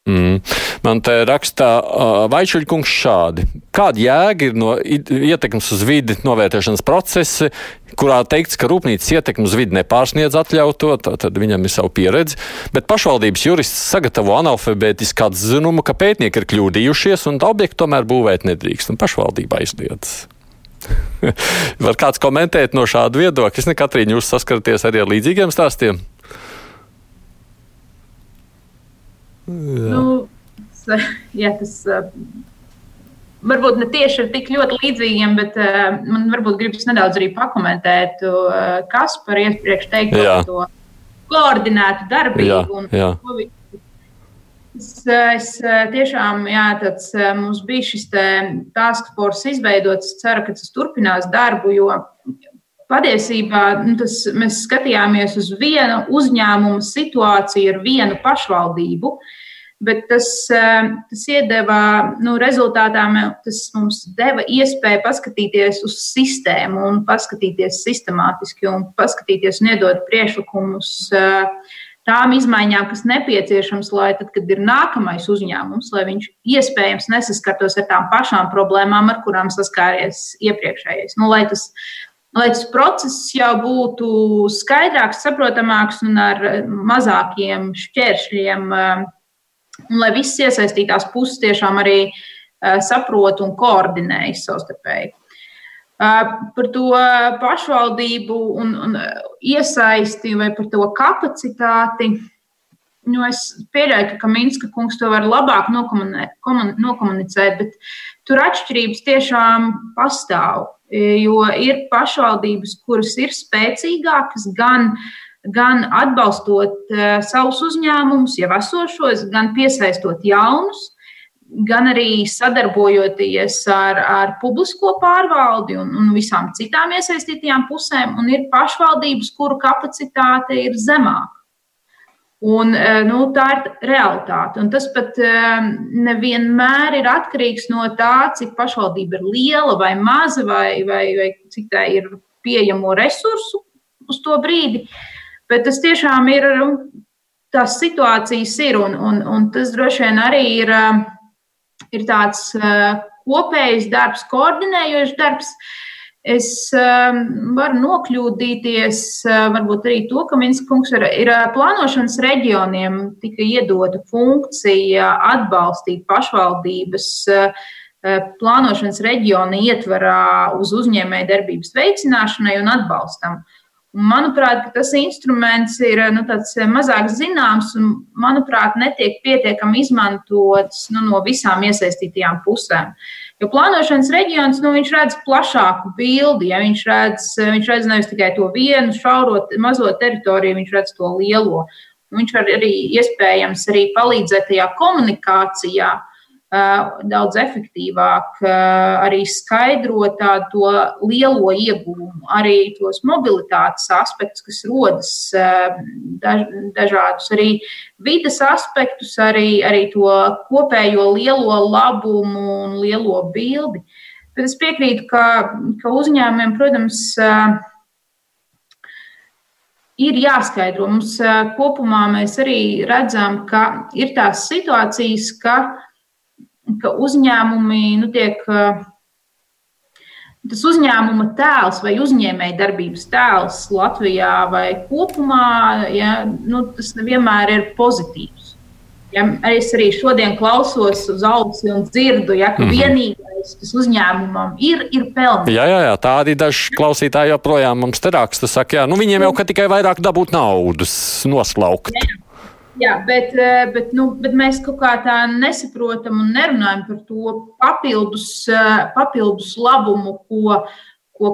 Mm. Man te rakstā uh, Vaičuļkungs šādi. Kāda jēga ir no ietekmes uz vidi novērtēšanas procesa, kurā teikts, ka rūpnīcas ietekme uz vidi nepārsniedz atļauto, tad viņam ir savu pieredzi, bet pašvaldības jurists sagatavo analfabētisku atzinumu, ka pētnieki ir kļūdījušies un objektu tomēr būvēt nedrīkst, un pašvaldība aizliedz. Var kāds komentēt no šāda viedokļa? Es ne Katrīna, jūs saskaraties arī ar līdzīgiem stāstiem? Jā. Nu, jā, tas varbūt ne tieši ar tik ļoti līdzīgiem, bet man varbūt gribas nedaudz arī pakomentēt, kas par iepriekš teikt par to koordinētu darbību. Jā, jā. Es, es tiešām, jā, tāds mums bija šis task force izveidots. Es ceru, ka tas turpinās darbu, jo patiesībā nu, tas, mēs skatījāmies uz vienu uzņēmumu situāciju ar vienu pašvaldību. Uh, bet tas, eh, tas iedeva, nu, rezultātā tas mums deva iespēju paskatīties uz sistēmu un paskatīties sistemātiski un paskatīties un iedot priekšlikumus eh, tām izmaiņām, kas nepieciešams, lai tad, kad ir nākamais uzņēmums, lai viņš iespējams nesaskartos ar tām pašām problēmām, ar kurām saskāries iepriekšējais. Nu, lai tas, lai tas process jau būtu skaidrāks, saprotamāks un ar mazākiem šķēršļiem eh, un lai visas iesaistītās puses tiešām arī uh, saprot un koordinējas savstarpēji. Uh, par to pašvaldību un, un iesaisti vai par to kapacitāti. Nu, es pieļauju, ka Minska kungs to var labāk nokomunicēt, bet tur atšķirības tiešām pastāv. Jo ir pašvaldības, kuras ir spēcīgākas gan uh, gan atbalstot uh, savus uzņēmumus, jau esošos, gan piesaistot jaunus, gan arī sadarbojoties ar, ar publisko pārvaldi un, un visām citām iesaistītajām pusēm, un ir pašvaldības, kuru kapacitāte ir zemāka. Un, uh, nu, tā ir realitāte. Un tas pat uh, nevienmēr ir atkarīgs no tā, cik pašvaldība ir liela vai maza, vai, vai, vai cik tā ir pieejamo resursu uz to brīdi. Uh, Bet tas tiešām ir, nu, tās situācijas ir, un, un, un tas droši vien arī ir, um, ir tāds uh, kopējs darbs, koordinējošs darbs. Es um, varu nokļūdīties, varbūt arī to, ka Minskungs ir, ir plānošanas reģioniem tika iedota funkcija atbalstīt pašvaldības plānošanas reģiona ietvarā uz uzņēmēju darbības veicināšanai un atbalstam. Uh, Manuprāt, tas instruments ir nu, mazāk zināms un, manuprāt, netiek pietiekami izmantots nu, no visām iesaistītajām pusēm. Jo plānošanas reģions nu, redz plašāku bildi. Ja viņš, redz, viņš redz nevis tikai to vienu šauro mazo teritoriju, viņš redz to lielo. Viņš var arī iespējams arī palīdzēt tajā komunikācijā Eh, daudz efektīvāk eh, arī skaidrot to lielo iegūmu, arī tos mobilitātes aspektus, kas rodas, eh, daž, dažādus arī vidas aspektus, arī, arī to kopējo lielo labumu un lielo bildi. Bet es piekrītu, ka, ka uzņēmumiem, protams, ir jāskaidro. Mums kopumā mēs arī redzam, ka ir tās situācijas, ka ka uzņēmumi nu, tiek tas uzņēmuma tēls vai uzņēmēja darbības tēls Latvijā vai kopumā, ja, nu, tas nevienmēr ir pozitīvs. Ja, es arī šodien klausos uz ausi un dzirdu, ja, ka mm -hmm. vienīgais, kas uzņēmumam ir, ir pelnījis. Jā, jā, jā, tādi daži klausītāji joprojām mums te raksta, saka, jā, nu viņiem jau tikai vairāk dabūt naudas noslaukt. Jā, Jā, bet, eh, bet, nu, bet mēs kaut kā tā nesaprotam un nerunājam par to papildus, eh, papildus labumu, ko, ko,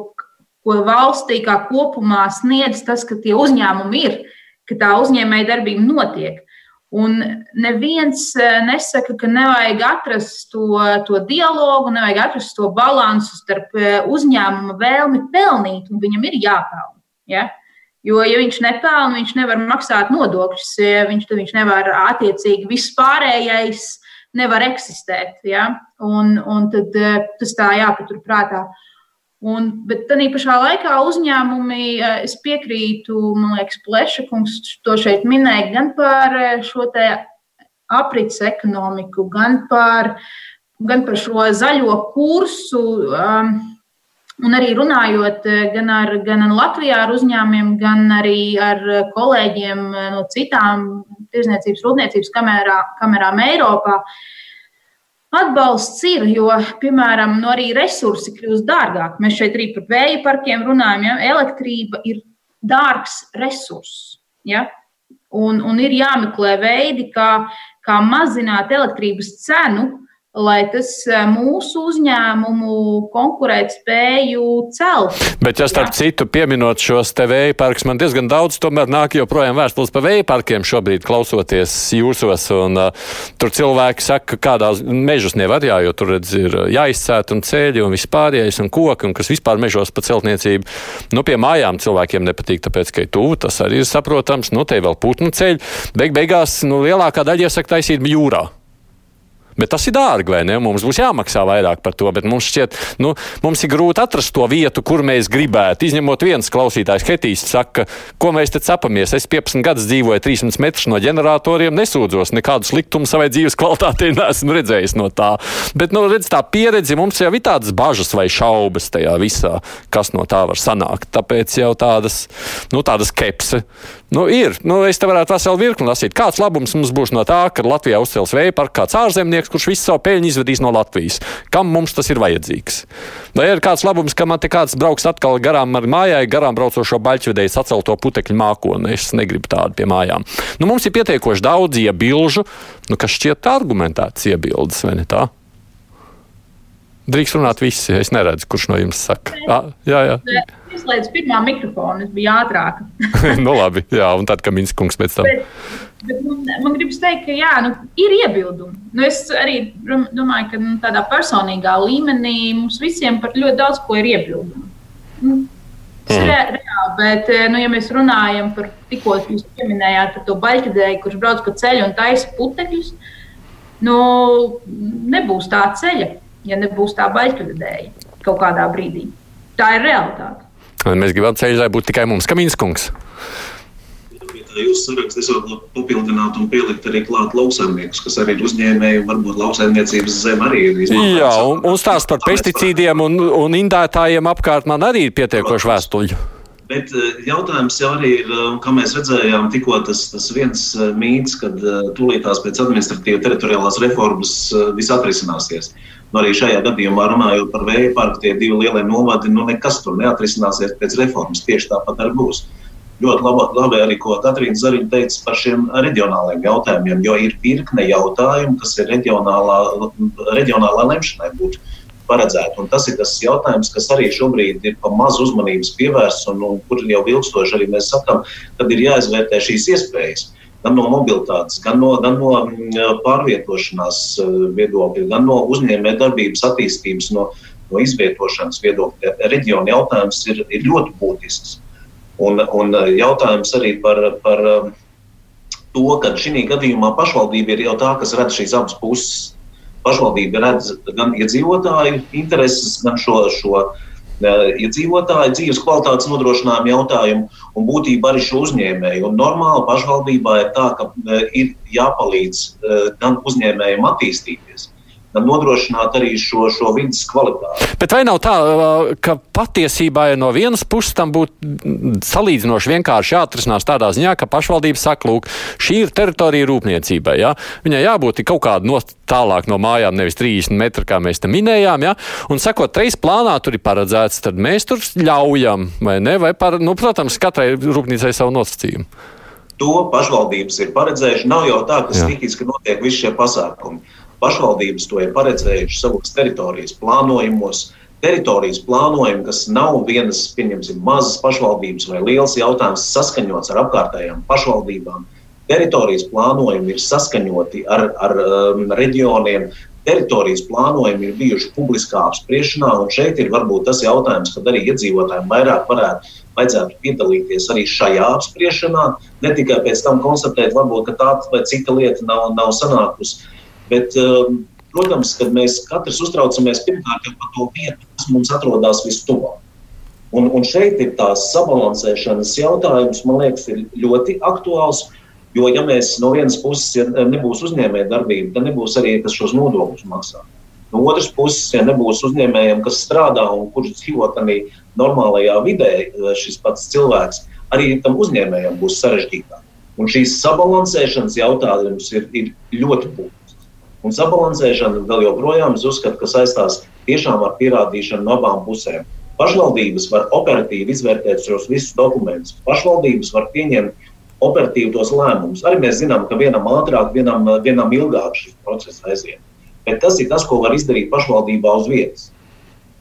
ko valstī kā kopumā sniedz tas, ka tie uzņēmumi ir, ka tā uzņēmēja darbība notiek. Un neviens eh, nesaka, ka nevajag atrast to, to dialogu, nevajag atrast to balansu starp uzņēmuma vēlmi pelnīt, un viņam ir jāpelnā. Ja? Jo, ja viņš nepelna, viņš nevar maksāt nodokļus, ja viņš, tad viņš nevar attiecīgi viss pārējais nevar eksistēt. Ja? Un, un tad eh, tas tā jāpatur prātā. Un, bet tā pašā laikā uzņēmumi, eh, es piekrītu, man liekas, Pleša kungs to šeit minēja gan par eh, šo aprits ekonomiku, gan par, gan par šo zaļo kursu. Um, Un arī runājot eh, gan ar, gan Latvijā ar uzņēmumiem, gan arī ar kolēģiem eh, no citām tirzniecības, rūpniecības kamerā, kamerām Eiropā, atbalsts ir, jo, piemēram, no arī resursi kļūst dārgāk. Mēs šeit arī par vēja parkiem runājam, ja elektrība ir dārgs resurss. Ja? Un, un ir jāmeklē veidi, kā, kā mazināt elektrības cenu, lai tas eh, mūsu uzņēmumu konkurētspēju celtu. Bet, ja starp citu, pieminot šos te vēja parkus, man diezgan daudz tomēr nāk joprojām vēstules par vēja parkiem šobrīd klausoties jūsos, un uh, tur cilvēki saka, ka kādās mežus nevar, jā, jo tur redz ir jāizcēt un ceļi un vispārējais un koki, un kas vispār mežos pa celtniecību. Nu, pie mājām cilvēkiem nepatīk, tāpēc, ka ir tuvu, tas arī ir saprotams, nu, te vēl putnu ceļi. Beig beigās, nu, lielākā daļa iesaka taisīt jūrā. Bet tas ir dārgi, vai ne? Mums būs jāmaksā vairāk par to, bet mums šķiet, nu, mums ir grūti atrast to vietu, kur mēs gribētu. Izņemot viens klausītājs, Hetijs, saka, ko mēs te cepamies. Es 15 gadus dzīvoju 300 metrus no ģeneratoriem, nesūdzos, nekādu sliktumu savai dzīves kvalitātei neesmu redzējis no tā. Bet, nu, redz, tā pieredze mums jau ir tādas bažas vai šaubas tajā visā, kas no tā var sanākt. Tāpēc jau tādas, nu, tādas skepse. Nu, ir. Nu, es te varētu veselu virkni lasīt. Kāds labums mums būs no tā, ka Latvijā uzcels vēja parku kāds ārzemnieks, kurš visu savu peļņu izvedīs no Latvijas? Kam mums tas ir vajadzīgs? Vai ir kāds labums, ka man te kāds brauks atkal garām ar mājai, garām braucošo baļķvedēju sacelto putekļu mākoni? Es negribu tādu pie mājām. Nu, mums ir pietiekoši daudz iebilžu, nu, kas šķiet argumentētas iebildes, vai ne tā? Drīkst runāt visi. Es neredzu, kurš no jums saka. Ah, jā, jā izslēdzu pirmā mikrofonu, es biju ātrāka. nu, labi, jā, un tad, kad Minskungs pēc tam. Bet, bet man, man gribas teikt, ka jā, nu, ir iebildumi. Nu, es arī domāju, ka nu, tādā personīgā līmenī mums visiem par ļoti daudz ko ir iebildumi. Nu, Tas ir mm. reāli, bet, eh, nu, ja mēs runājam par tikko jūs pieminējāt par to baļķidēju, kurš brauc pa ceļu un taisa putekļus, nu, nebūs tā ceļa, ja nebūs tā baļķidēja kaut kādā brīdī. Tā ir realitāte. Mēs gribam ceļu, lai būtu tikai mums, Kaminskungs. Jūsu sarakstā es varu papildināt un pielikt arī klāt lauksaimniekus, kas arī ir uzņēmēji, un varbūt lauksaimniecības zem arī ir izmantojama. Jā, un, un stāst par pesticīdiem un, un indētājiem apkārt man arī ir pietiekoši vēstuļi. Bet eh, jautājums jau arī ir, eh, kā mēs redzējām, tikko tas, tas viens eh, mīts, kad tūlītās pēc administratīva teritoriālās reformas viss atrisināsies. Nu, arī šajā gadījumā, runājot par vēja parku, tie divi lielie novadi, nu nekas tur neatrisināsies pēc reformas. Tieši tāpat arī būs. Ļoti labi, labi arī, ko Katrīna Zariņa teica par šiem reģionāliem jautājumiem, jo ir virkne jautājumu, kas ir reģionālā, reģionālā lemšanai būtu paredzēti. Un tas ir tas jautājums, kas arī šobrīd ir pa maz uzmanības pievērsts, un, un kur jau ilgstoši arī mēs sakām, kad ir jāizvērtē šīs iespējas gan no mobilitātes, gan no, gan no mm, pārvietošanās eh, viedokļa, gan no uzņēmējdarbības attīstības, no, no izvietošanas viedokļa. Reģiona jautājums ir, ir ļoti būtisks. Un, un eh, jautājums arī par, par eh, to, ka šī gadījumā pašvaldība ir jau tā, kas redz šīs abas puses. Pašvaldība redz gan iedzīvotāju intereses, gan šo, šo uh, iedzīvotāju dzīves kvalitātes nodrošinājumu jautājumu un būtībā arī šo uzņēmēju. Un normāli pašvaldībā ir tā, ka ir jāpalīdz gan uzņēmējiem attīstīties, nodrošināt arī šo, šo vidas kvalitāti. Bet vai nav tā, ka patiesībā no vienas puses tam būtu salīdzinoši vienkārši jāatrisinās tādā ziņā, ka pašvaldība saka, lūk, šī ir teritorija rūpniecībai. Ja? Viņai jābūt kaut kāda no tālāk no mājām, nevis 30 metri, kā mēs te minējām. Ja? Un sakot, reiz plānā tur ir paredzēts, tad mēs tur ļaujam, vai ne? Vai par, nu, protams, katrai rūpnīcai savu nosacījumu. To pašvaldības ir paredzējušas. Nav jau tā, ka stihiski notiek visi šie pasākumi Pašvaldības to ir paredzējušas savos teritorijas plānojumos. Teritorijas plānojumi, kas nav vienas, pieņemsim, mazas pašvaldības vai liels jautājums, saskaņots ar apkārtējām pašvaldībām. Teritorijas plānojumi ir saskaņoti ar, ar um, reģioniem, teritorijas plānojumi ir bijuši publiskā apspriešanā, un šeit ir varbūt tas jautājums, kad arī iedzīvotājiem vairāk varētu, vajadzētu piedalīties arī šajā apspriešanā, ne tikai pēc tam konstatēt, varbūt, tā vai cita lieta nav, nav sanākusi. Bet, um, protams, kad mēs katrs uztraucamies pirmkārt par to vietu, kas mums atrodas vistuvāk. Un, un šeit ir tās sabalansēšanas jautājums, man liekas, ir ļoti aktuāls. Jo, ja mēs no vienas puses ja nebūs uzņēmēja darbība, tad nebūs arī kas šos nodokļus maksā. No otras puses, ja nebūs uzņēmējiem, kas strādā un kurš dzīvo tādā normālajā vidē, šis pats cilvēks, arī tam uzņēmējam būs sarežģītāk. Un šīs sabalansēšanas jautājums ir, ir ļoti būtisks. Un sabalansēšana vēl joprojām, es uzskatu, ka saistās tiešām ar pierādīšanu no abām pusēm. Pašvaldības var operatīvi izvērtēt šos visus dokumentus. Pašvaldības var pieņemt operatīvi tos lēmumus. Arī mēs zinām, ka vienam ātrāk, vienam, vienam ilgāk šis process aiziet. Bet tas ir tas, ko var izdarīt pašvaldībā uz vietas.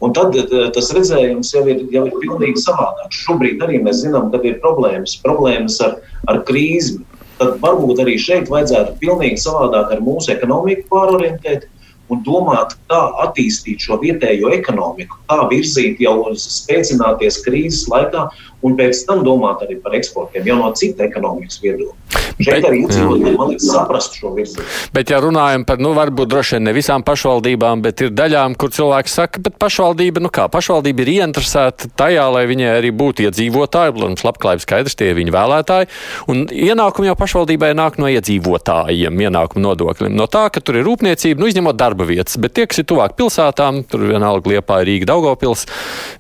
Un tad eh, tas redzējums jau ir, jau ir pilnīgi savādāks. Šobrīd arī mēs zinām, ka ir problēmas, problēmas ar, ar krīzi, tad varbūt arī šeit vajadzētu pilnīgi savādāk ar mūsu ekonomiku pārorientēt un domāt, kā attīstīt šo vietējo ekonomiku, kā virzīt jau spēcināties krīzes laikā, un pēc tam domāt arī par eksportiem, jau no cita ekonomikas viedokļa. Šeit arī iedzīvotāji man liekas saprast šo virzienu. Bet, ja runājam par, nu, varbūt droši vien ne visām pašvaldībām, bet ir daļām, kur cilvēki saka, bet pašvaldība, nu kā, pašvaldība ir ieinteresēta tajā, lai viņai arī būtu iedzīvotāji, protams, labklājības skaidrs, tie ir viņa vēlētāji, un ienākumi jau pašvaldībai nāk no iedzīvotājiem, ienākumu nodokļiem, no tā, ka tur ir rūpniecība, nu, izņemot darba vietas, bet tie, kas ir tuvāk pilsētām, tur vienalga Liepā, Rīga, Daugavpils,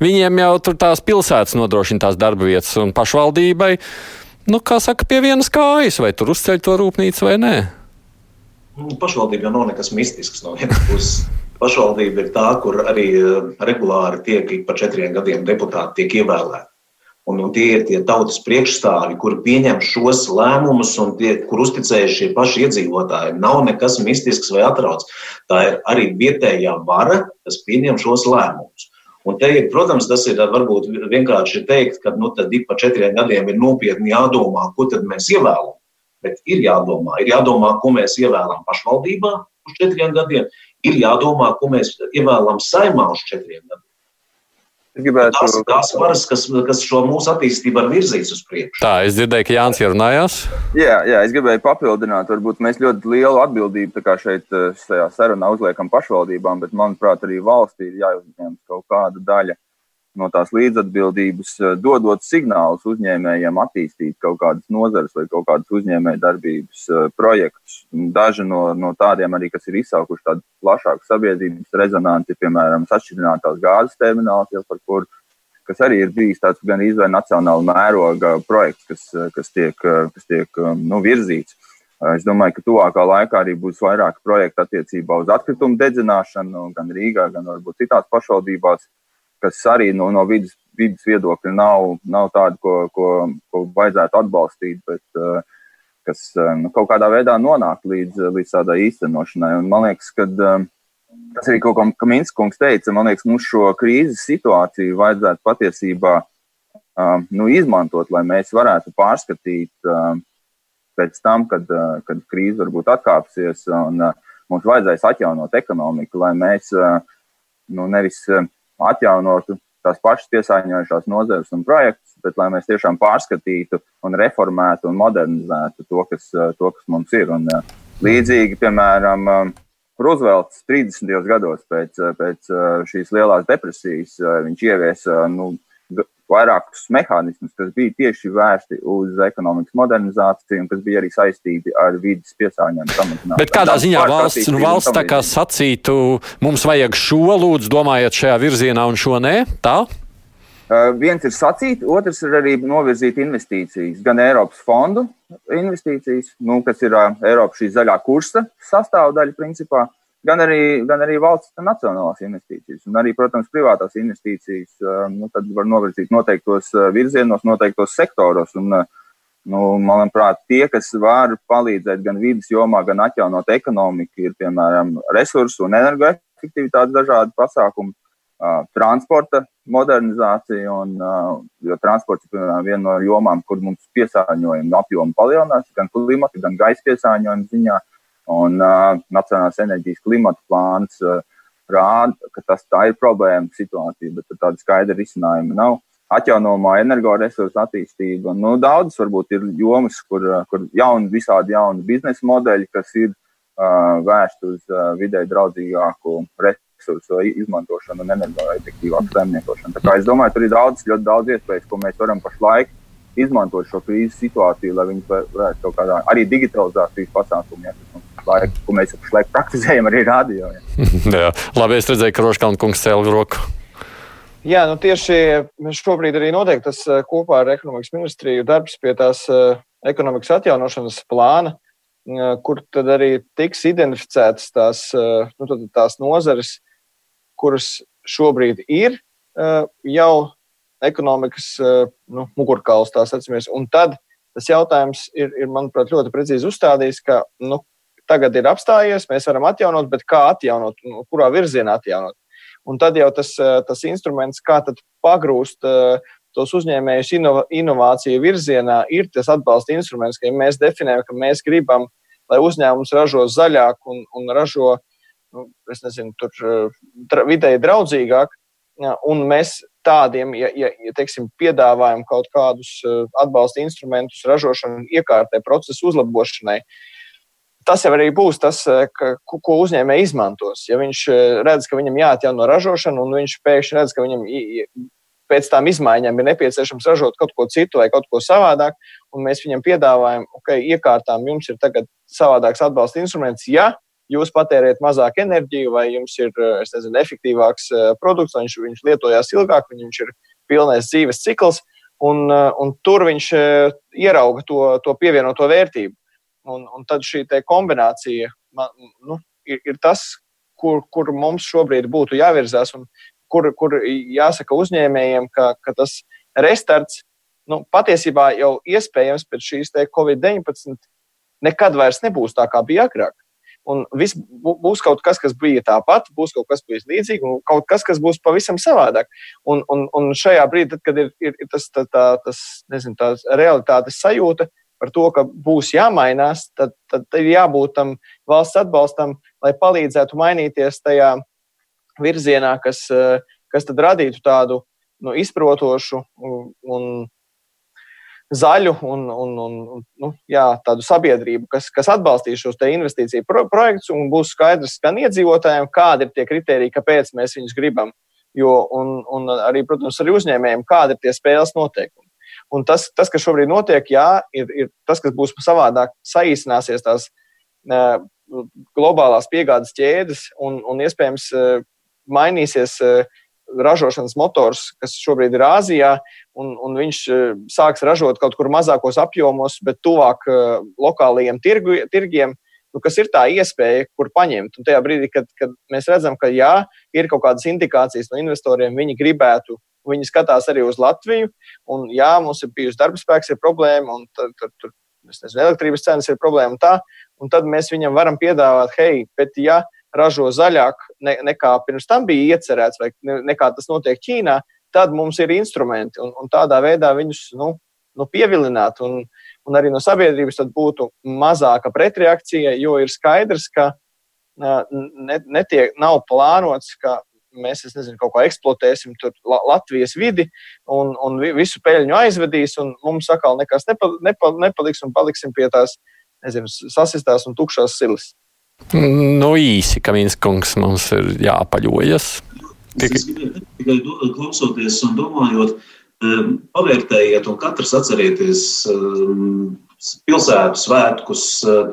viņiem jau tur tās pilsētas nodrošina tās darba vietas un pašvaldībai nu, kā saka, pie vienas kājas, vai tur uzceļ to rūpnīcu vai nē? Nu, pašvaldība jau nav nekas mistisks no vienas puses. Pašvaldība ir tā, kur arī eh, regulāri tiek ik pa četriem gadiem deputāti tiek ievēlēti. Un, un tie ir tie tautas priekšstāvi, kuri pieņem šos lēmumus un tie, kur uzticējuši šie paši iedzīvotāji. Nav nekas mistisks vai atrauts. Tā ir arī vietējā vara, kas pieņem šos lēmumus. Un te ir, protams, tas ir varbūt vienkārši teikt, ka nu, ik pa četriem gadiem ir nopietni jādomā, ko tad mēs ievēlam. Bet ir jādomā, ir jādomā, ko mēs ievēlam pašvaldībā uz četriem gadiem, ir jādomā, ko mēs ievēlam saimā uz četriem gadiem. Gribētu... Tās ir tās varas, kas, kas šo mūsu attīstību var virzīt uz priekšu. Tā, es dzirdēju, ka Jānis ir runājās. Jā, jā, es gribēju papildināt, varbūt mēs ļoti lielu atbildību šeit eh, šajā sarunā uzliekam pašvaldībām, bet, manuprāt, arī valstī ir jāuzņem kaut kāda daļa no tās līdzatbildības, eh, dodot signālus uzņēmējiem, attīstīt kaut kādas nozares vai kaut kādas uzņēmēju darbības eh, projektus. Daži no, no tādiem arī, kas ir izsaukuši tādu plašāku sabiedrības rezonanci, piemēram, sašķidrinātās gāzes termināls, jau par kuru kas arī ir bijis tāds gan izvēle nacionāla mēroga projekts, kas, kas tiek, kas tiek nu, virzīts. Es domāju, ka tuvākā laikā arī būs vairāk projektu attiecībā uz atkritumu dedzināšanu, gan Rīgā, gan varbūt citās pašvaldībās kas arī no, no vidas, vidas viedokļa nav, nav tādi, ko, ko, ko vajadzētu atbalstīt, bet uh, kas uh, nu, kaut kādā veidā nonāk līdz, līdz tādai īstenošanai. Un man liekas, ka tas arī kaut ko Minskungs teica, man liekas, mums šo krīzes situāciju vajadzētu patiesībā nu, izmantot, lai mēs varētu pārskatīt pēc tam, kad, kad krīze varbūt atkāpsies un mums vajadzēs atjaunot ekonomiku, lai mēs nu, nevis atjaunotu tās pašas piesāņojušās nozares un projektus, bet lai mēs tiešām pārskatītu un reformētu un modernizētu to, kas, to, kas mums ir. Un, līdzīgi, piemēram, Roosevelts 30. gados pēc, pēc šīs lielās depresijas viņš ieviesa nu, vairākus mehānismus, kas bija tieši vērsti uz ekonomikas modernizāciju un kas bija arī saistīti ar vidas piesārņojumu samazināšanu. Bet kādā ziņā valsts, nu, valsts tā kā sacītu, mums vajag šo lūdzu, domājot šajā virzienā un šo nē? Tā? Uh, viens ir sacīt, otrs ir arī novirzīt investīcijas, gan Eiropas fondu investīcijas, nu, kas ir uh, Eiropas zaļā kursa sastāvdaļa principā, gan arī, gan arī valsts nacionālās investīcijas. Un arī, protams, privātās investīcijas uh, nu, var novirzīt noteiktos virzienos, noteiktos sektoros. Un, nu, manuprāt, tie, kas var palīdzēt gan vidas jomā, gan atjaunot ekonomiku, ir piemēram resursu un energoefektivitātes dažādi pasākumi transporta modernizācija, un, jo transports ir viena no jomām, kur mums piesārņojuma apjoma palielinās, gan klimata, gan gaisa piesārņojuma ziņā. Un uh, Nacionālās enerģijas klimata plāns uh, rāda, ka tas tā ir problēma situācija, bet tāda skaidra risinājuma nav. Atjaunojamā energoresursu attīstība. Nu, daudzas varbūt ir jomas, kur, kur jauni, visādi jauni biznesa modeļi, kas ir uh, vērsti uz uh, vidē draudzīgāku resursu izmantošanu un energoefektīvāku saimniekošanu. Tā kā es domāju, tur ir daudz, ļoti daudz iespējas, ko mēs varam pašlaik izmantot šo krīzes situāciju, lai viņi varētu kaut kādā arī digitalizācijas pasākumā, ja, ko mēs pašlaik praktizējam arī rādio. Ja. Jā, labi, es redzēju, ka Roškalna kungs cēla roku. Jā, nu tieši šobrīd arī notiek tas eh, kopā ar ekonomikas ministriju darbs pie tās eh, ekonomikas atjaunošanas plāna, eh, kur tad arī tiks identificētas tās, nu, tās nozares, kuras šobrīd ir jau ekonomikas uh, nu, mugurkauls. Un tad tas jautājums ir, ir manuprāt, ļoti precīzi uzstādījis, ka nu, tagad ir apstājies, mēs varam atjaunot, bet kā atjaunot, nu, kurā virzienā atjaunot. Un tad jau tas, uh, tas instruments, kā pagrūst tos uzņēmējus inovāciju virzienā, ir tas atbalsta instruments, ka ja mēs definējam, ka mēs gribam, lai uzņēmums ražo zaļāk un, un ražo nu, nezinu, tur tra, vidēji draudzīgāk. Un mēs tādiem, ja, ja, ja teiksim, piedāvājam kaut kādus atbalsta instrumentus ražošanai, iekārtē, procesu uzlabošanai, tas jau arī būs tas, ka, ko uzņēmēji izmantos. Ja viņš redz, ka viņam jāatjauno ražošana, un viņš pēkšņi redz, ka viņam pēc tam izmaiņām ir nepieciešams ražot kaut ko citu vai kaut ko savādāk, un mēs viņam piedāvājam, ok, iekārtām jums ir tagad savādāks atbalsta instruments. Ja jūs patērējat mazāk enerģiju, vai jums ir eh, nezinu, efektīvāks eh, produkts, viņš, viņš lietojās ilgāk, viņš ir pilnais dzīves cikls, un, eh, un tur viņš ierauga to, to pievienoto vērtību. Un, un tad šī kombinācija man, nu, ir, ir tas, kur, kur mums šobrīd būtu jāvirzās, un kur, kur jāsaka uzņēmējiem, ka, ka tas restarts nu, patiesībā jau iespējams pēc šīs Covid-19 nekad vairs nebūs tā, kā bija agrāk. Un viss būs kaut kas, kas bija tāpat, būs kaut kas, kas bija līdzīgs, un kaut kas, kas būs pavisam savādāk. Un, un, un šajā brīdī, tad, kad ir, ir, tas, tā, tā, tas nezinu, realitātes sajūta par to, ka būs jāmainās, tad, tad ir jābūt tam valsts atbalstam, lai palīdzētu mainīties tajā virzienā, kas, kas tad radītu tādu nu, izprotošu un zaļu un, un, un nu, jā, tādu sabiedrību, kas, kas atbalstīs šos investīciju pro projektus, un būs skaidrs gan iedzīvotājiem, kādi ir tie kriteriji, kāpēc mēs viņus gribam. Jo, un, un arī, protams, arī uzņēmējiem, kādi ir tie spēles noteikumi. Un tas, tas kas šobrīd notiek, jā, ir, ir tas, kas būs savādāk, saīsināsies tās uh, globālās piegādes ķēdes, un, un iespējams uh, mainīsies uh, ražošanas motors, kas šobrīd ir Āzijā, un, un viņš eh, sāks ražot kaut kur mazākos apjomos, bet tuvāk uh, lokālajiem tirgu, tirgiem, nu, kas ir tā iespēja, kur paņemt. Un tajā brīdī, kad, kad mēs redzam, ka jā, ir kaut kādas indikācijas no investoriem, viņi gribētu. Viņi skatās arī uz Latviju, un jā, mums ir bijusi darba spēks, ir problēma, un tur, tur, tur nezinu, elektrības cenas ir problēma. Un, tā, un tad mēs viņam varam piedāvāt, hei, bet ja ražo zaļāk ne, nekā pirms tam bija iecerēts, vai nekā tas notiek Ķīnā, tad mums ir instrumenti un, un tādā veidā viņus nu, nu, pievilināt. Un, un arī no sabiedrības būtu mazāka pretreakcija, jo ir skaidrs, ka ne, netiek, nav plānots, ka mēs nezinu, kaut ko eksploatēsim Latvijas vidi un, un visu peļņu aizvedīs, un mums atkal nekas nepa, nepa, nepaliks un paliksim pie tās nezinu, sasistās un tukšās silas. Nu, īsi, ka viens kungs mums ir jāpaļojas. Tikai klausoties un domājot, pavērtējiet un katrs atcerieties pilsētu svētkus,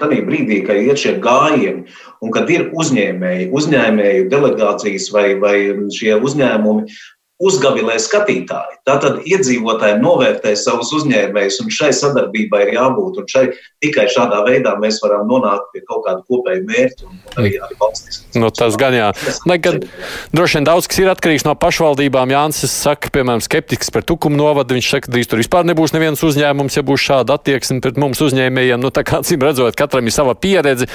tādā brīdī, kad ir šie gājieni un kad ir uzņēmēji, uzņēmēju delegācijas vai, vai šie uzņēmumi uzgavilē skatītāji. Tātad iedzīvotāji novērtē savus uzņēmējus, un šai sadarbībai ir jābūt. Šai, tikai šādā veidā mēs varam nonākt pie kaut kāda kopēja mērķa un arī, arī valstis. Nu, tas gan jā. Lai gan droši vien daudz kas ir atkarīgs no pašvaldībām. Jānis saka, piemēram, skeptiks par tukumu novadu. Viņš saka, ka drīz tur vispār nebūs neviens uzņēmums, ja būs šāda attieksme pret mums uzņēmējiem. Nu, tā kā cīm redzot, katram ir sava pieredze.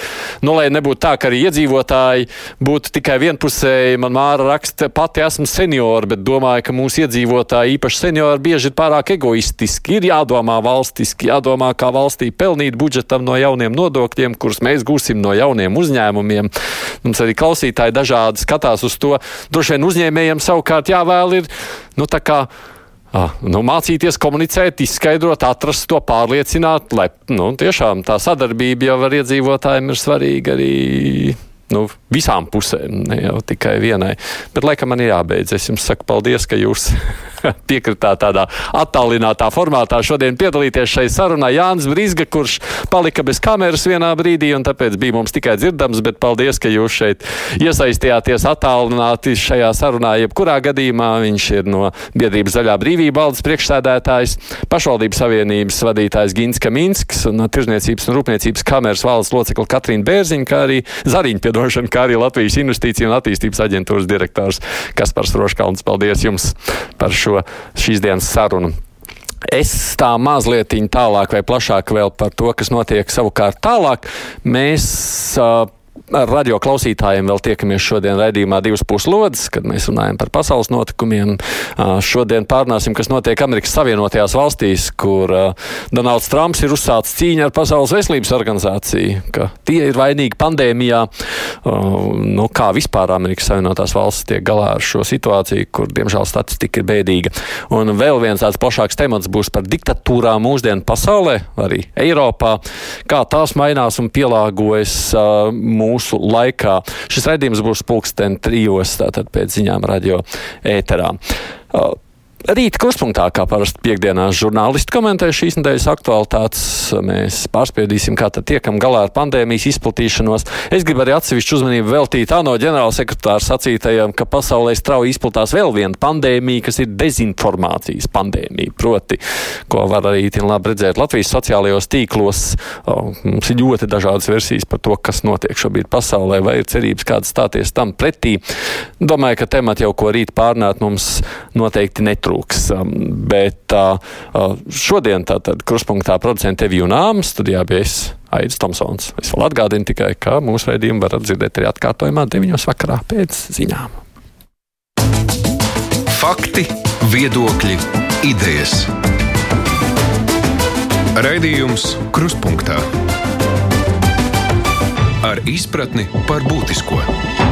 Nu, lai nebūtu tā, ka arī iedzīvotāji būtu tikai vienpusēji, man māra raksta, pati esmu seniori, bet domāju, ka mūsu iedzīvotāji, īpaši seniori, bieži ir pārāk egoistiski. Ir jādomā valstiski, jādomā, kā valstī pelnīt budžetam no jauniem nodokļiem, kurus mēs gūsim no jauniem uzņēmumiem. Mums arī klausītāji dažādi skatās uz to. Droši vien uzņēmējiem savukārt jāvēl ir, nu, tā kā. Ah, nu, mācīties, komunicēt, izskaidrot, atrast to, pārliecināt, lai nu, tiešām tā sadarbība jau ar iedzīvotājiem ir svarīga arī nu, visām pusēm, ne jau tikai vienai. Bet, laikam, man ir jābeidz. Es jums saku paldies, ka jūs piekritāt tādā attālinātā formātā šodien piedalīties šai sarunā. Jānis Brīsga, kurš palika bez kameras vienā brīdī, un tāpēc bija mums tikai dzirdams, bet paldies, ka jūs šeit iesaistījāties attālināti šajā sarunā. Jebkurā gadījumā viņš ir no biedrības Zaļā brīvība valdes priekšsēdētājs, pašvaldības savienības vadītājs Gins Kaminsks un Tirzniecības un Rūpniecības kameras valdes locekla Katrīna Bērziņa, kā arī Zariņa piedošana, kā arī Latvijas Investīcija un attīstības aģentūras direktors Kaspars Roškalns. Paldies jums par šo šīs dienas sarunu. Es tā mazliet tālāk vai plašāk vēl par to, kas notiek savukārt tālāk. Mēs uh, ar radio klausītājiem vēl tiekamies šodien raidījumā divas puslodes, kad mēs runājam par pasaules notikumiem. Šodien pārnāsim, kas notiek Amerikas Savienotajās valstīs, kur Donalds Trumps ir uzsācis cīņu ar Pasaules veselības organizāciju, ka tie ir vainīgi pandēmijā. Nu, kā vispār Amerikas Savienotās valstis tiek galā ar šo situāciju, kur, diemžēl, statistika ir bēdīga. Un vēl viens tāds plašāks temats būs par diktatūrām mūsdienu pasaulē, arī Eiropā, kā tās mainās un pielāgojas mūsu mūsu laikā. Šis raidījums būs pulksten trijos, tātad pēc ziņām radio ēterā. Uh, Rīta kruspunktā, kā parasti piekdienās, žurnālisti komentē šīs nedēļas aktualitātes. Mēs pārspēdīsim, kā tad tiekam galā ar pandēmijas izplatīšanos. Es gribu arī atsevišķu uzmanību veltīt ANO ģenerālsekretāra sacītajam, ka pasaulē strauji izplatās vēl viena pandēmija, kas ir dezinformācijas pandēmija. Proti, ko var arī labi redzēt Latvijas sociālajos tīklos. O, mums ir ļoti dažādas versijas par to, kas notiek šobrīd pasaulē, vai ir cerības kādas stāties tam pretī. Domāju, ka temati jau ko rīt pārnāt mums noteikti netrūks pietrūks. Um, bet uh, uh, šodien tātad kruspunktā producenta Evija Nāma studijā bija es. Aits Tomsons. Es vēl atgādinu tikai, ka mūsu raidījumu varat dzirdēt arī atkārtojumā 9. vakarā pēc ziņām. Fakti, viedokļi, idejas. Raidījums Kruspunkta ar izpratni par būtisko.